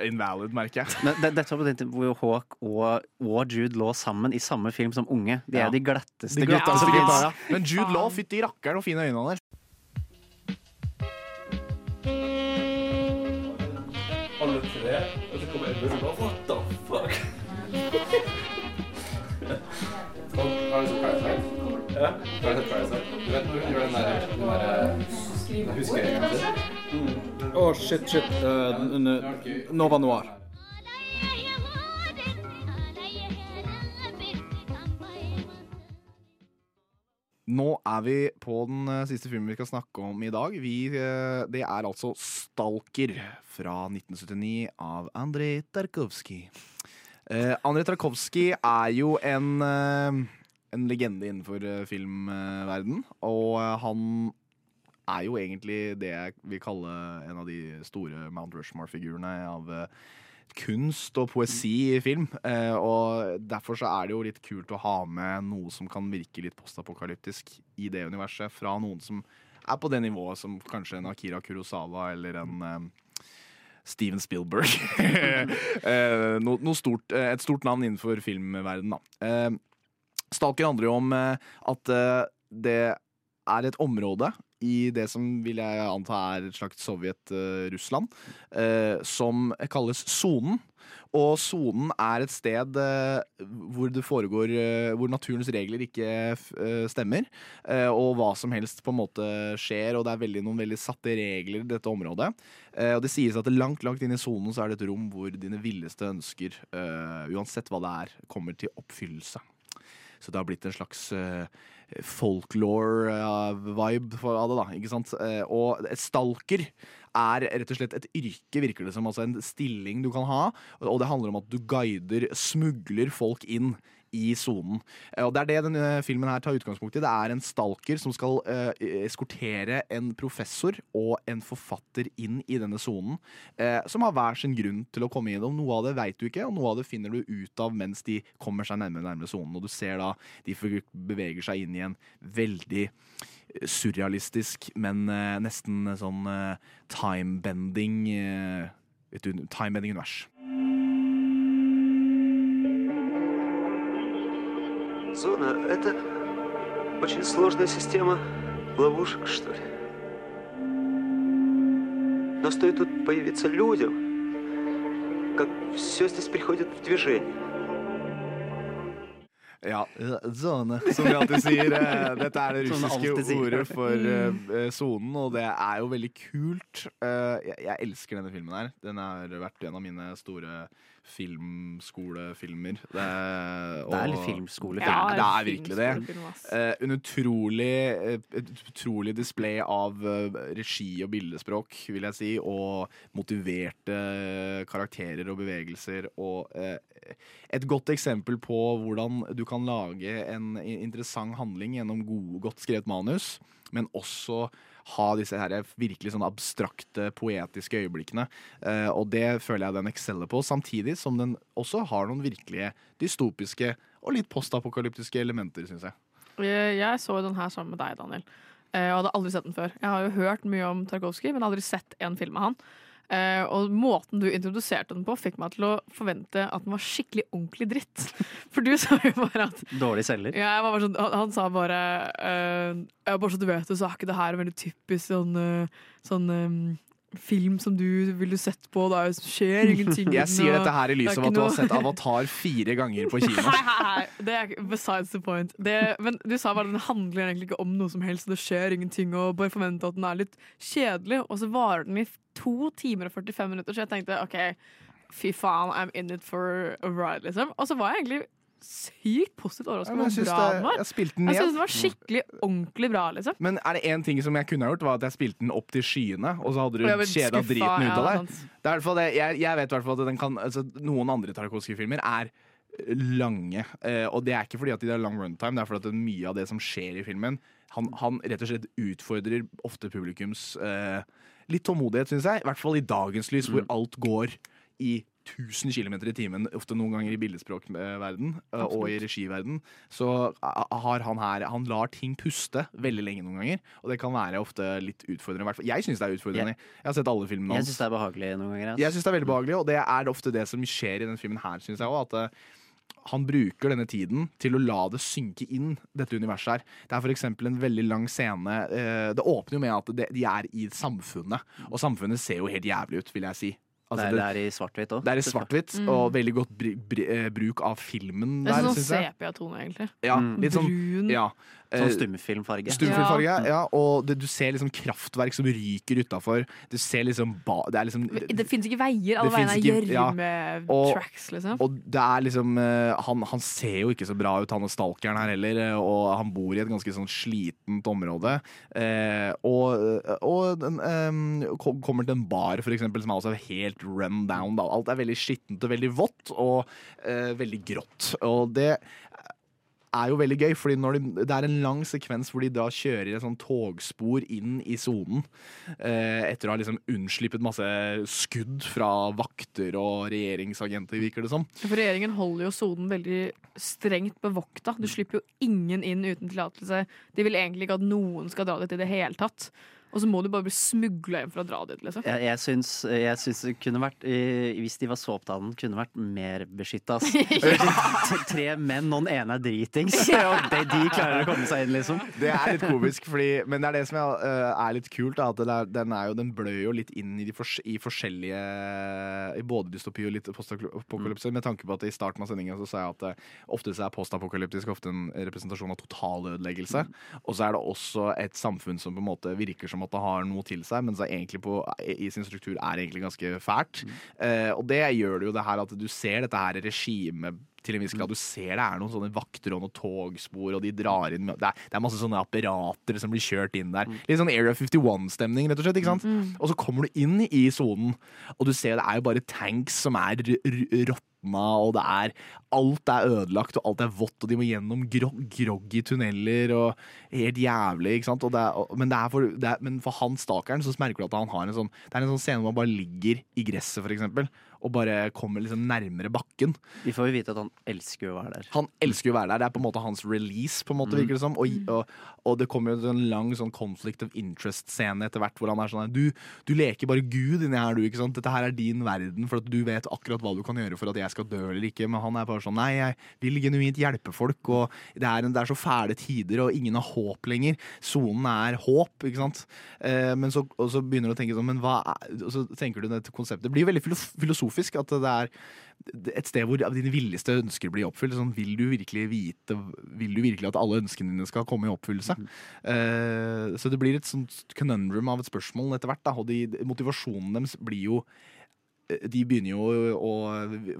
invalid, merker jeg. Men det, dette var på den tiden hvor Hawke og, og Jude lå sammen i samme film som unge. De Ja. er de glatteste De gutta glatteste som gutta, ja. Men Jude Law, fytti rakkeren og fine øyne han har. Alle tre, og så kommer Edmund og bare What the fuck? Har du sett Parasite? Ja. Har du sett Parasite? Du vet når hun gjør den der, den der huskeringen sin? Å, shit, shit. Uh, Nova Noir. Nå er vi på den eh, siste filmen vi skal snakke om i dag. Vi, eh, det er altså 'Stalker' fra 1979 av Andrej Tarkovskij. Uh, Andrej Tarkovskij er jo en, eh, en legende innenfor uh, filmverden, og eh, han er jo egentlig det jeg vil kalle en av de store Mount Rushmore-figurene av eh, kunst og poesi i film. Eh, og derfor så er det jo litt kult å ha med noe som kan virke litt postapokalyptisk i det universet, fra noen som er på det nivået som kanskje en Akira Kurosawa eller en eh, Steven Spielberg. eh, no, noe stort, eh, et stort navn innenfor filmverden, da. Eh, Stalker handler jo om at det er et område i det som vil jeg anta er et slags Sovjet-Russland, som kalles sonen. Og sonen er et sted eh, hvor det foregår eh, Hvor naturens regler ikke eh, stemmer. og hva som helst på en måte skjer, og det er veldig, noen veldig satte regler i dette området. Og det sies at langt, langt inn i sonen så er det et rom hvor dine villeste ønsker, uansett hva det er, kommer til oppfyllelse. Så det har blitt en slags folklore-vibe av det, da. ikke sant? Og et stalker er rett og slett et yrke, virker det som. Altså en stilling du kan ha. Og det handler om at du guider, smugler folk inn i sonen. Eh, Og det er det denne filmen her tar utgangspunkt i. Det er en stalker som skal uh, eskortere en professor og en forfatter inn i denne sonen, uh, som har hver sin grunn til å komme inn. Og noe av det veit du ikke, og noe av det finner du ut av mens de kommer seg nærmere nærmere sonen. Og du ser da de beveger seg inn i en veldig surrealistisk, men uh, nesten sånn time-bending time-bending univers. Зона — это очень сложная система ловушек, что ли. Но стоит тут появиться людям, как все здесь приходит в движение. Ja, zone, som vi alltid sier. Eh, Dette er det russiske ordet for eh, sonen, og det er jo veldig kult. Eh, jeg, jeg elsker denne filmen her. Den har vært en av mine store filmskolefilmer. Det, Det er litt filmskolefilm. Ja, det er virkelig det. Eh, en utrolig, eh, et utrolig display av eh, regi og bildespråk, vil jeg si, og motiverte karakterer og bevegelser. Og eh, et godt eksempel på hvordan du kan lage en interessant handling gjennom god, godt skrevet manus, men også ha disse her virkelig sånn abstrakte, poetiske øyeblikkene. Eh, og det føler jeg den exceller på, samtidig som den også har noen virkelige dystopiske og litt postapokalyptiske elementer, syns jeg. Jeg, jeg så den her sammen med deg, Daniel. Jeg og hadde aldri sett den før. Jeg har jo hørt mye om Tarkovskij, men aldri sett en film av han. Eh, og måten du introduserte den på, fikk meg til å forvente at den var skikkelig ordentlig dritt. For du sa jo bare at Dårlig selger. ja, bare sånn, han, han sa bare uh, Bare så du vet det, så er ikke det her veldig typisk sånn, uh, sånn eh, film som du ville sett på. Det er skjer ingenting. Jeg sier dette her i lys av at du har sett Avatar fire ganger på kino. Hei, hei, hei. Det er besides the point. Det, men du sa bare at den handler egentlig ikke om noe som helst, det skjer ingenting, og bare forvente at den er litt kjedelig. Og så varer den i to timer og 45 minutter, så jeg tenkte OK, fy faen, I'm in it for a ride, liksom. Og så var jeg egentlig sykt positivt overrasket over hvor bra det- den var. jeg spilte den Jeg synes den var skikkelig ordentlig bra, liksom. Men er det én ting som jeg kunne ha gjort, var at jeg spilte den opp til skyene, og så hadde du kjeda driten ut ja, av deg. sant. Det er det, jeg, jeg vet i hvert fall at den kan altså, Noen andre Tarkovskij-filmer er lange, eh, og det er ikke fordi at de har lang runtime, det er fordi at mye av det som skjer i filmen, han, han rett og slett utfordrer ofte publikums eh, litt tålmodighet, syns jeg. I hvert fall i dagens lys, hvor alt går i 1000 km i timen, ofte noen ganger i bildespråkverden Absolutt. og i regiverden, så eh, har han her Han lar ting puste veldig lenge noen ganger, og det kan være ofte litt utfordrende. i. Jeg syns det er utfordrende. Jeg har sett alle filmene Jeg syns det er behagelig noen ganger. Altså. Jeg syns det er veldig behagelig, og det er ofte det som skjer i den filmen her, syns jeg òg. At eh, han bruker denne tiden til å la det synke inn, dette universet her. Det er f.eks. en veldig lang scene eh, Det åpner jo med at de er i samfunnet, og samfunnet ser jo helt jævlig ut, vil jeg si. Altså, det, er, det er i svart-hvitt òg. det er i svart-hvitt, Mm. og veldig godt br br eh, bruk av filmen Det er der, sånn syns jeg. sepia-tone, egentlig. Ja, Mm. litt sånn Brun. ja. Sånn Eh, stumfilmfarge. Stumfilmfarge, ja. Og det, du ser liksom kraftverk som ryker utafor. Du ser liksom ba, Det er liksom Det fins ikke veier. Alle veiene er gjørmetracks, ja. Liksom. Og det er liksom eh, han, han ser jo ikke så bra ut, han og stalkeren her heller. eh, Og han bor i et ganske sånn slitent område. Eh, og og den, eh, kommer til en bar, for eksempel, som er også helt run down. Da. Alt er veldig skittent og veldig vått, og uh, veldig grått. Og det er jo veldig gøy, fordi de, det er en lang sekvens hvor de da kjører et sånn togspor inn i sonen. Eh, etter å ha liksom unnslippet masse skudd fra vakter og regjeringsagenter, virker det som. For regjeringen holder jo sonen veldig strengt bevokta. Du slipper jo ingen inn uten tillatelse. De vil egentlig ikke at noen skal dra dit i det hele tatt. Og så må du bare bli smugla hjem for å dra dit, liksom. Jeg, jeg, syns, jeg syns det kunne vært eh, Hvis de var så opptatt av den, kunne vært mer beskytta. Tre menn, og den ene er dritings. Og de, de klarer å komme seg inn, liksom. Det er litt komisk, fordi, men det er det som er, øh, er litt kult. Da, at det er, den, er jo, den blør jo litt inn i, de fors i forskjellige I både dystopi og litt postapokalypse. Med tanke på at i starten av sendinga så sa jeg at uh, ofte så er postapokalyptisk ofte en representasjon av totalødeleggelse. Og så er det også et samfunn som på en måte virker som at det har noe til seg, men egentlig på, i sin struktur er egentlig ganske fælt. Eh, og det gjør det jo det her at du ser dette her regimet til en viss grad. Du ser det er noen sånne vakter og noen togspor, og de drar inn Det er, det er masse sånne apparater som blir kjørt inn der. Litt sånn Area 51-stemning, rett og slett. ikke sant? Og så kommer du inn i sonen, og du ser det er jo bare tanks som er r- r- råtna, og det er Alt er ødelagt, og alt er vått, og de må gjennom gro groggy tunneler, og helt jævlig, ikke sant? Det er, men, for, er, men for han stakeren så merker du at han har en sånn Det er en sånn scene hvor han bare ligger i gresset, for eksempel, og bare kommer liksom nærmere bakken. Vi får jo vite at han elsker å være der. Han elsker å være der. Det er på en måte hans release, på en måte, Mm. virker det som. Og, og, og det kommer jo en lang sånn conflict of interest-scene etter hvert, hvor han er sånn du, du leker bare Gud inni her, du. ikke sant? Dette her er din verden, for at du vet akkurat hva du kan gjøre for at jeg skal dø eller ikke. Men han er bare sånn Nei, jeg vil genuint hjelpe folk, og det er, en, det er så fæle tider, og ingen har håp lenger. Sonen er håp, ikke sant. Eh, men så, og så begynner du å tenke sånn, men hva er Og så tenker du dette konseptet. Det blir veldig filof- filosofisk at det er et sted hvor dine villeste ønsker blir oppfylt. Sånn, vil du virkelig vite Vil du virkelig at alle ønskene dine skal komme i oppfyllelse? Eh, så det blir et sånt conundrum av et spørsmål etter hvert. Da, og de, motivasjonen deres blir jo eh, de begynner jo å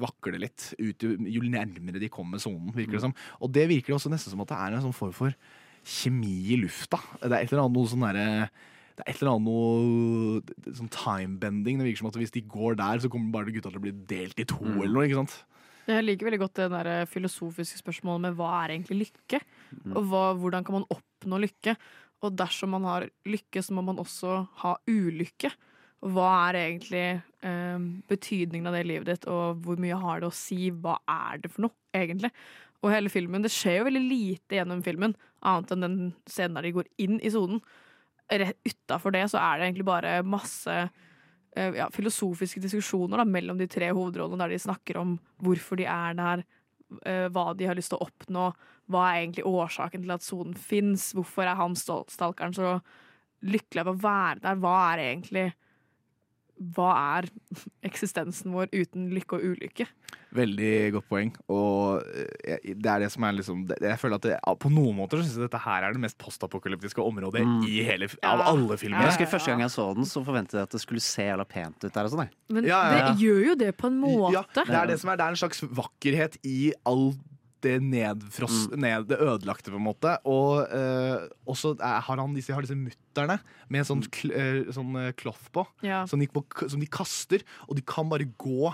vakle litt ut, jo- jo nærmere de kommer sonen, virker det som. Og det virker også nesten som at det er en sånn form for kjemi i lufta. Det er et eller annet noe sånn derre det er et eller annet noe sånn time-bending. Det virker som at hvis de går der, så kommer bare gutta til å bli delt i to eller noe. ikke sant? Jeg liker veldig godt det der eh, filosofiske spørsmålet med hva er egentlig lykke? Og hva, hvordan kan man oppnå lykke? Og dersom man har lykke, så må man også ha ulykke. Og hva er egentlig eh, betydningen av det i livet ditt, og hvor mye har det å si? Hva er det for noe, egentlig? Og hele filmen, Det skjer jo veldig lite gjennom filmen, annet enn den scenen der de går inn i sonen. Utafor det så er det egentlig bare masse eh, ja, filosofiske diskusjoner da, mellom de tre hovedrollene, der de snakker om hvorfor de er der, eh, hva de har lyst til å oppnå, hva er egentlig årsaken til at sonen fins, hvorfor er han stal- stalkeren så lykkelig av å være der, hva er egentlig hva er eksistensen vår uten lykke og ulykke? Veldig godt poeng. Og eh, det er det som er liksom Jeg føler at det, På noen måter så syns jeg dette her er det mest postapokalyptiske området Mm. i hele, av alle filmer. Jeg husker Første gang jeg så den, så forventet jeg at det skulle se jævla pent ut der. og sånn. Men Ja, ja, ja. det gjør jo det på en måte. Ja, det er det som er Det er en slags vakkerhet i all det nedfross, Mm. ned, det ødelagte, på en måte. Og uh, også er, har han disse, har disse mutterne med sånn, kl, uh, sånn kloff cloth på, Ja. som, de, som de kaster, og de kan bare gå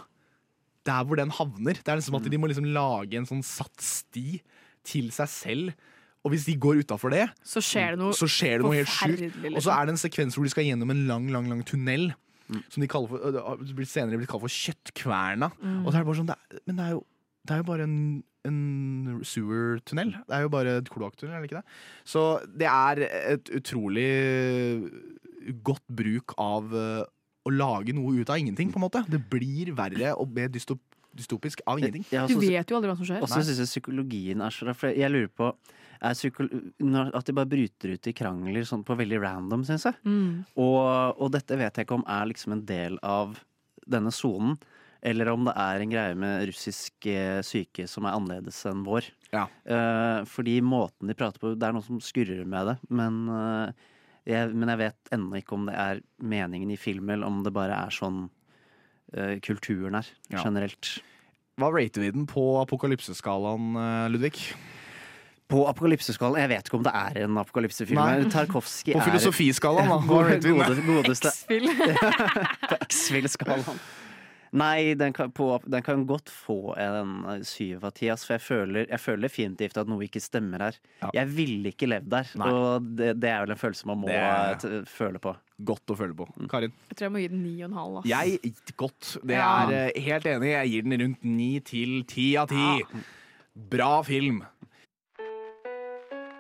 der hvor den havner. Det er liksom at De må liksom lage en sånn satt sti til seg selv. Og hvis de går utafor det, Så skjer det noe så skjer det noe helt sjukt. Og så liksom. er det en sekvens hvor de skal gjennom en lang lang, lang tunnel. Som de for, det senere blitt kalt for Kjøttkverna. Mm. Og så er det bare sånn det er, Men det er jo, det er jo bare en, en sewer-tunnel. Det er jo bare et kloakktunnel, er det ikke det? Så det er et utrolig godt bruk av øh, å lage noe ut av ingenting, på en måte. Det blir verre og mer dystop, dystopisk av ingenting. Du vet jo aldri hva som skjer. Og så syns jeg psykologien er så rar. For jeg lurer på er når, At de bare bryter ut i krangler sånn på veldig random, syns jeg. Mm. Og, og dette vet jeg ikke om er liksom en del av denne sonen. Eller om det er en greie med russiske syke som er annerledes enn vår. Eh, fordi måten de prater på Det er noe som skurrer med det. Men, eh, jeg, men jeg vet ennå ikke om det er meningen i film, eller om det bare er sånn eh, kulturen er Ja. generelt. Hva rater vi den på apokalypseskalaen, Ludvig? På apokalypseskalaen Jeg vet ikke om det er en apokalypsefilm. Nei. Tarkovskij På er- filosofiskalaen, da. Hva rater vi den? godeste- X-Fill. X-Fill-skalaen. Nei, den kan, på, den kan godt få en eh, syv av ti. For jeg føler, jeg føler definitivt at noe ikke stemmer her. Jeg ville ikke levd der. Nei. Og det, det er vel en følelse man må Det er- føle på. Godt å føle på. Karin? Jeg tror jeg må gi den ni og en halv. ass. Jeg Godt. Det Ja. er eh, helt enig. Jeg gir den rundt ni til ti av ti. Bra film.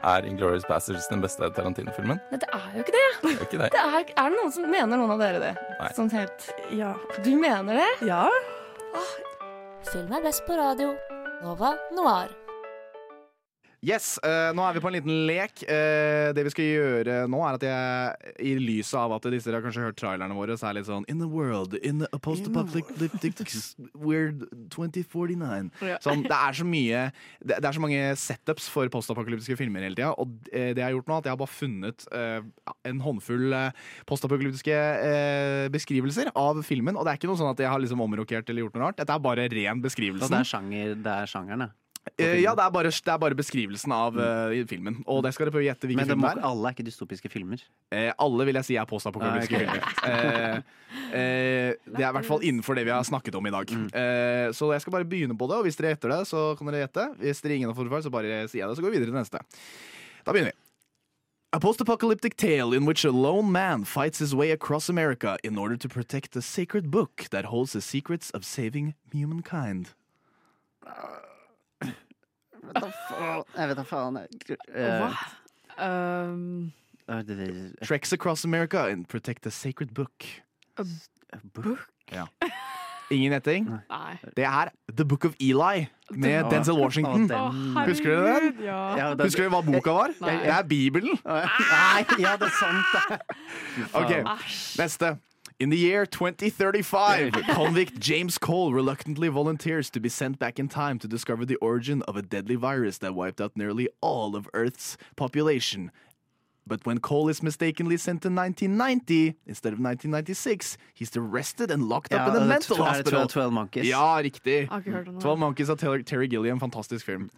Er Inglourious Bastards den beste Tarantino-filmen? Nei, det er jo ikke det. Det er ikke det. det er, er det noen som mener noen av dere det? Nei. Sånn helt Ja. Du mener det? Ja. Film er best på radio. Nova Noir. Yes, uh, nå er vi på en liten lek. Uh, det vi skal gjøre nå, er at jeg, i lyset av at disse dere har kanskje hørt trailerne våre, så er litt sånn In the world, in a post-apocalyptic weird 2049. Ja. Sånn, det er så mye Det, det er så mange setups for post-apokalyptiske filmer hele tida, og eh, det jeg har gjort nå, at jeg har bare funnet uh, en håndfull post-apokalyptiske beskrivelser av filmen, og det er ikke noe sånn at jeg har liksom omrokert eller gjort noe rart. Dette er bare ren beskrivelse. Det er, sjanger, det er sjangeren, ja. Eh, ja, det er, bare, det er bare beskrivelsen av uh, filmen. Og det skal dere prøve å gjette hvilken Men film det er. alle er ikke dystopiske filmer. Eh, alle vil jeg si er postapokalyptiske Ah, ok. filmer. Eh, eh, det er i hvert fall innenfor det vi har snakket om i dag. Mm. Eh, så jeg skal bare begynne på det, og hvis dere gjetter det, så kan dere gjette. Hvis dere ingen har feil, så bare sier jeg det, så går vi videre til neste. Da begynner vi. A post-apocalyptic tale in which a lone man fights his way across America in order to protect a sacred book that holds the secrets of saving humankind. Jeg vet da faen. jeg- eh, Hva? Um, eh, det- det- Treks across America and protect the sacred book. a book? Ja. Ingen gjetting? Det er The Book of Eli med Å, Denzel Washington. å, den- Husker du den? ja. Ja, Husker du hva boka var? Nei. Det er Bibelen. Nei, ja, det er sant, det. Fy faen. Ok, Neste. In the year 2035, convict James Cole reluctantly volunteers to be sent back in time to discover the origin of a deadly virus that wiped out nearly all of Earth's population. But when Cole is mistakenly sent to 1990 instead of 1996, he's arrested and locked Ja, up in a mental er det hospital. 12 12 Monkeys? Ja, riktig. Har ikke hørt om det. 12 Monkeys av Terry Gilliam, fantastisk film.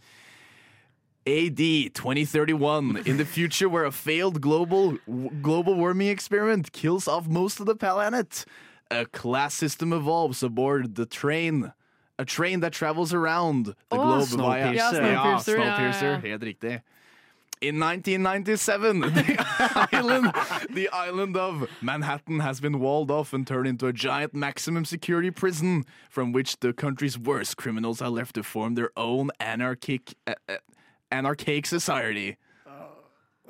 AD 2031, in the future where a failed global global warming experiment kills off most of the planet, a class system evolves aboard the train. A train that travels around the Åh, globe Snowpiercer. via Ja, Snowpiercer, ja, ja, Snowpiercer, ja. helt riktig. In 1997, the island, the island of Manhattan has been walled off and turned into a giant maximum security prison from which the country's worst criminals are left to form their own anarchic, uh, uh, anarchic society.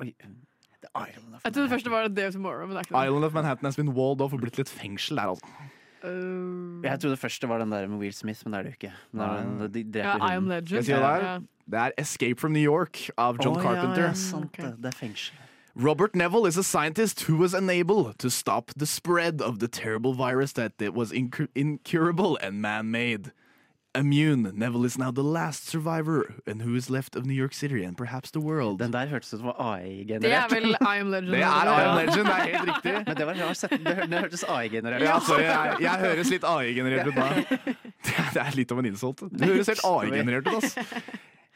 Oi. The Island of Jeg trodde først det var Day of Tomorrow, men det er ikke det. Island of Manhattan has been walled off og blitt litt fengsel der, altså. Uh, Jeg trodde først det var den der med Will Smith, men det er det jo ikke. Er den, de dreper ja, I Am. Legend. Det Ja. Det er Escape from New York av John oh, Carpenter. Ja, ja, sant det. Det er fengsel. Robert Neville is a scientist who was unable to stop the spread of the terrible virus that it was inc incurable and man-made. Immune, Neville is now the last survivor and who is left of New York City and perhaps the world. Den der hørtes ut som AI-generert. Det er vel I Am Legend. Det er I Am Legend, det er helt riktig. Men det var rart sett. Det, hørtes AI-generert Ja, sorry, jeg, jeg høres litt AI-generert ut da. Det er, litt av en insult. Det høres helt AI-generert ut, ass.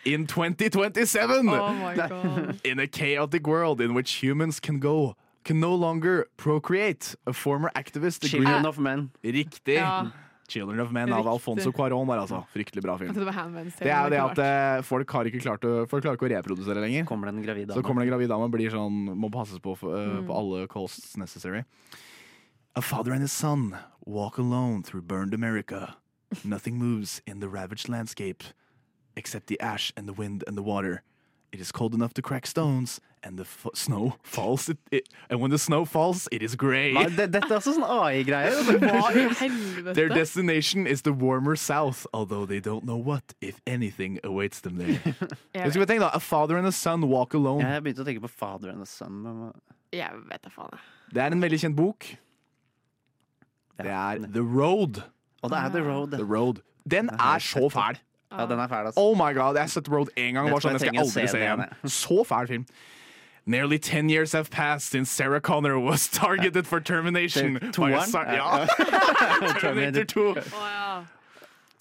In 2027, Oh my God. in a chaotic world in which humans can go can no longer procreate, a former activist agreed- Children of Men. Riktig. Ja. Children of Men av Alfonso Cuarón der, altså. Fryktelig bra film. Det Det er jo det at eh, folk har ikke klart å, folk klarer ikke å reprodusere lenger. Kommer det en gravid Så kommer det en gravid dame og blir sånn, må passes på for, uh, Mm. på alle costs necessary. A father and his son walk alone through burned America. Nothing moves in the ravaged landscape except the ash and the wind and the water. It is cold enough to crack stones, and the f snow falls. It, it, and when the snow falls, it is grey. Hva, det, dette er også sånn AI-greie. Hva i helvete? Their destination is the warmer south, although they don't know what, if anything, awaits them there. Jeg skulle tenke da, A father and a son walk alone. Jeg begynte å tenke på Father and a Son. Jeg vet da faen. Det er en veldig kjent bok. Det er The Road. Og det er The Road. The Road. Den er så fæl. Ja, den er fæl, altså. Oh my god, Jeg har sett The Road én gang. og Var sånn, jeg skal aldri se se igjen. Så fæl film. Nearly 10 years have passed since Sarah Connor was targeted for termination. Ja. Ja. Terminator 2.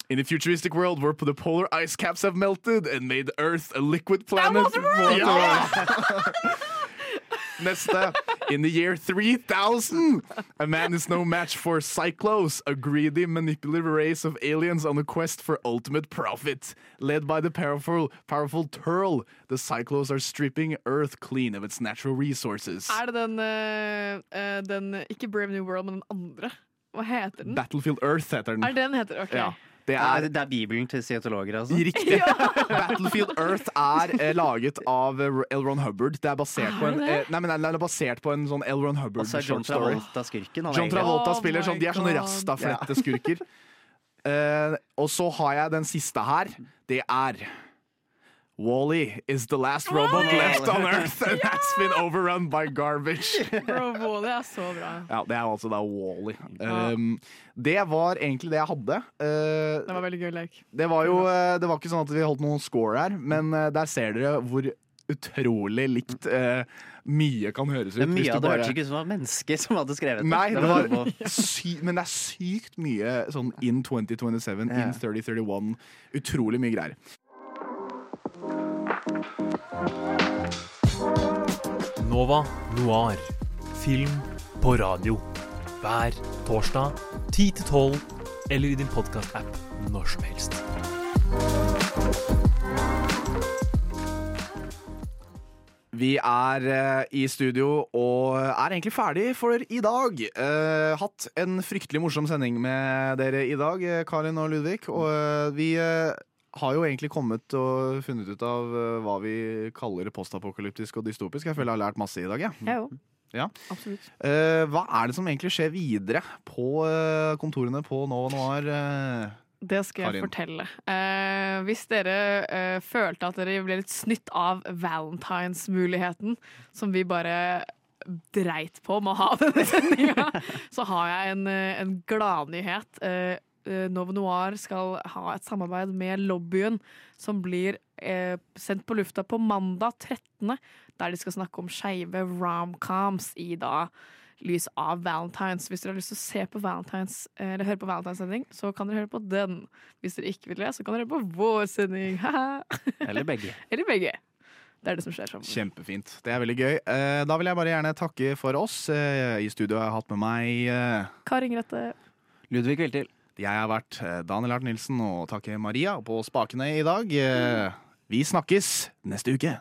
In a futuristic world where the polar ice caps have melted and made Earth a liquid planet. Neste. In the year 3000, a man is no match for Cyclos, a greedy, manipulative race of aliens on a quest for ultimate profit. Led by the powerful, powerful Turl, the Cyclos are stripping Earth clean of its natural resources. Er det den, eh, den Ikke Brave New World, men den andre? Hva heter den? Battlefield Earth heter den. Er den heter? Ok. Ja. Det er det er bibelen til scientologer, altså. Riktig. Battlefield Earth er eh, laget av eh, L. Ron Hubbard. Det er basert på en, eh, nei, men det er basert på en sånn L. Ron Hubbard Og så er John. Travolta skurken. John. Travolta Oh spiller sånn De er sånne God. rastaflette-skurker. Uh, og så har jeg den siste her. Det er Wally is the last robot left on Earth and has been overrun by garbage. Bro, Wally er så bra. Ja, Det er altså da Wally. Um, det var egentlig det jeg hadde. Uh, Det var veldig gøy lek. det var jo uh, Det var ikke sånn at vi holdt noen score her, men uh, der ser dere hvor utrolig likt mye kan høres ut. Det er mye av det bare- hørtes ikke ut som det var mennesker som hadde skrevet det. Nei, Det det var var sy men det er sykt mye sånn in 2027, in 3031. Utrolig mye greier. Nova Noir. Film på radio. Hver torsdag 10 til 12, eller i din podkast-app når som helst. Vi er eh, i studio og er egentlig ferdig for i dag. Eh, hatt en fryktelig morsom sending med dere i dag, eh, Karin og Ludvig. Og eh, vi har jo egentlig kommet og funnet ut av eh, hva vi kaller postapokalyptisk og dystopisk. Jeg føler jeg har lært masse i dag. Ja. Jeg òg. Ja. Absolutt. Uh, hva er det som egentlig skjer videre på uh, kontorene på Nå Noir? Uh, Det skal jeg Karin? fortelle. Eh, hvis dere eh, følte at dere ble litt snytt av valentinsmuligheten, som vi bare dreit på med å ha denne sendinga, så har jeg en, en gladnyhet. Eh, eh, Nova Noir skal ha et samarbeid med lobbyen, som blir eh, sendt på lufta på mandag 13., der de skal snakke om skeive romcoms i da lys av Valentines. Hvis dere har lyst til å se på Valentines, eh, eller høre på Valentines sending, så kan dere høre på den. Hvis dere ikke vil det, så kan dere høre på vår sending. Eller begge. Eller begge. Det er det som skjer sammen. Kjempefint. Det er veldig gøy. Eh, da vil jeg bare gjerne takke for oss. I studio har jeg hatt med meg Karin Kari Grete. Ludvig Viltil. Jeg har vært eh, Daniel Hart Nilsen og takke Maria på spakene i dag. Eh, vi snakkes neste uke.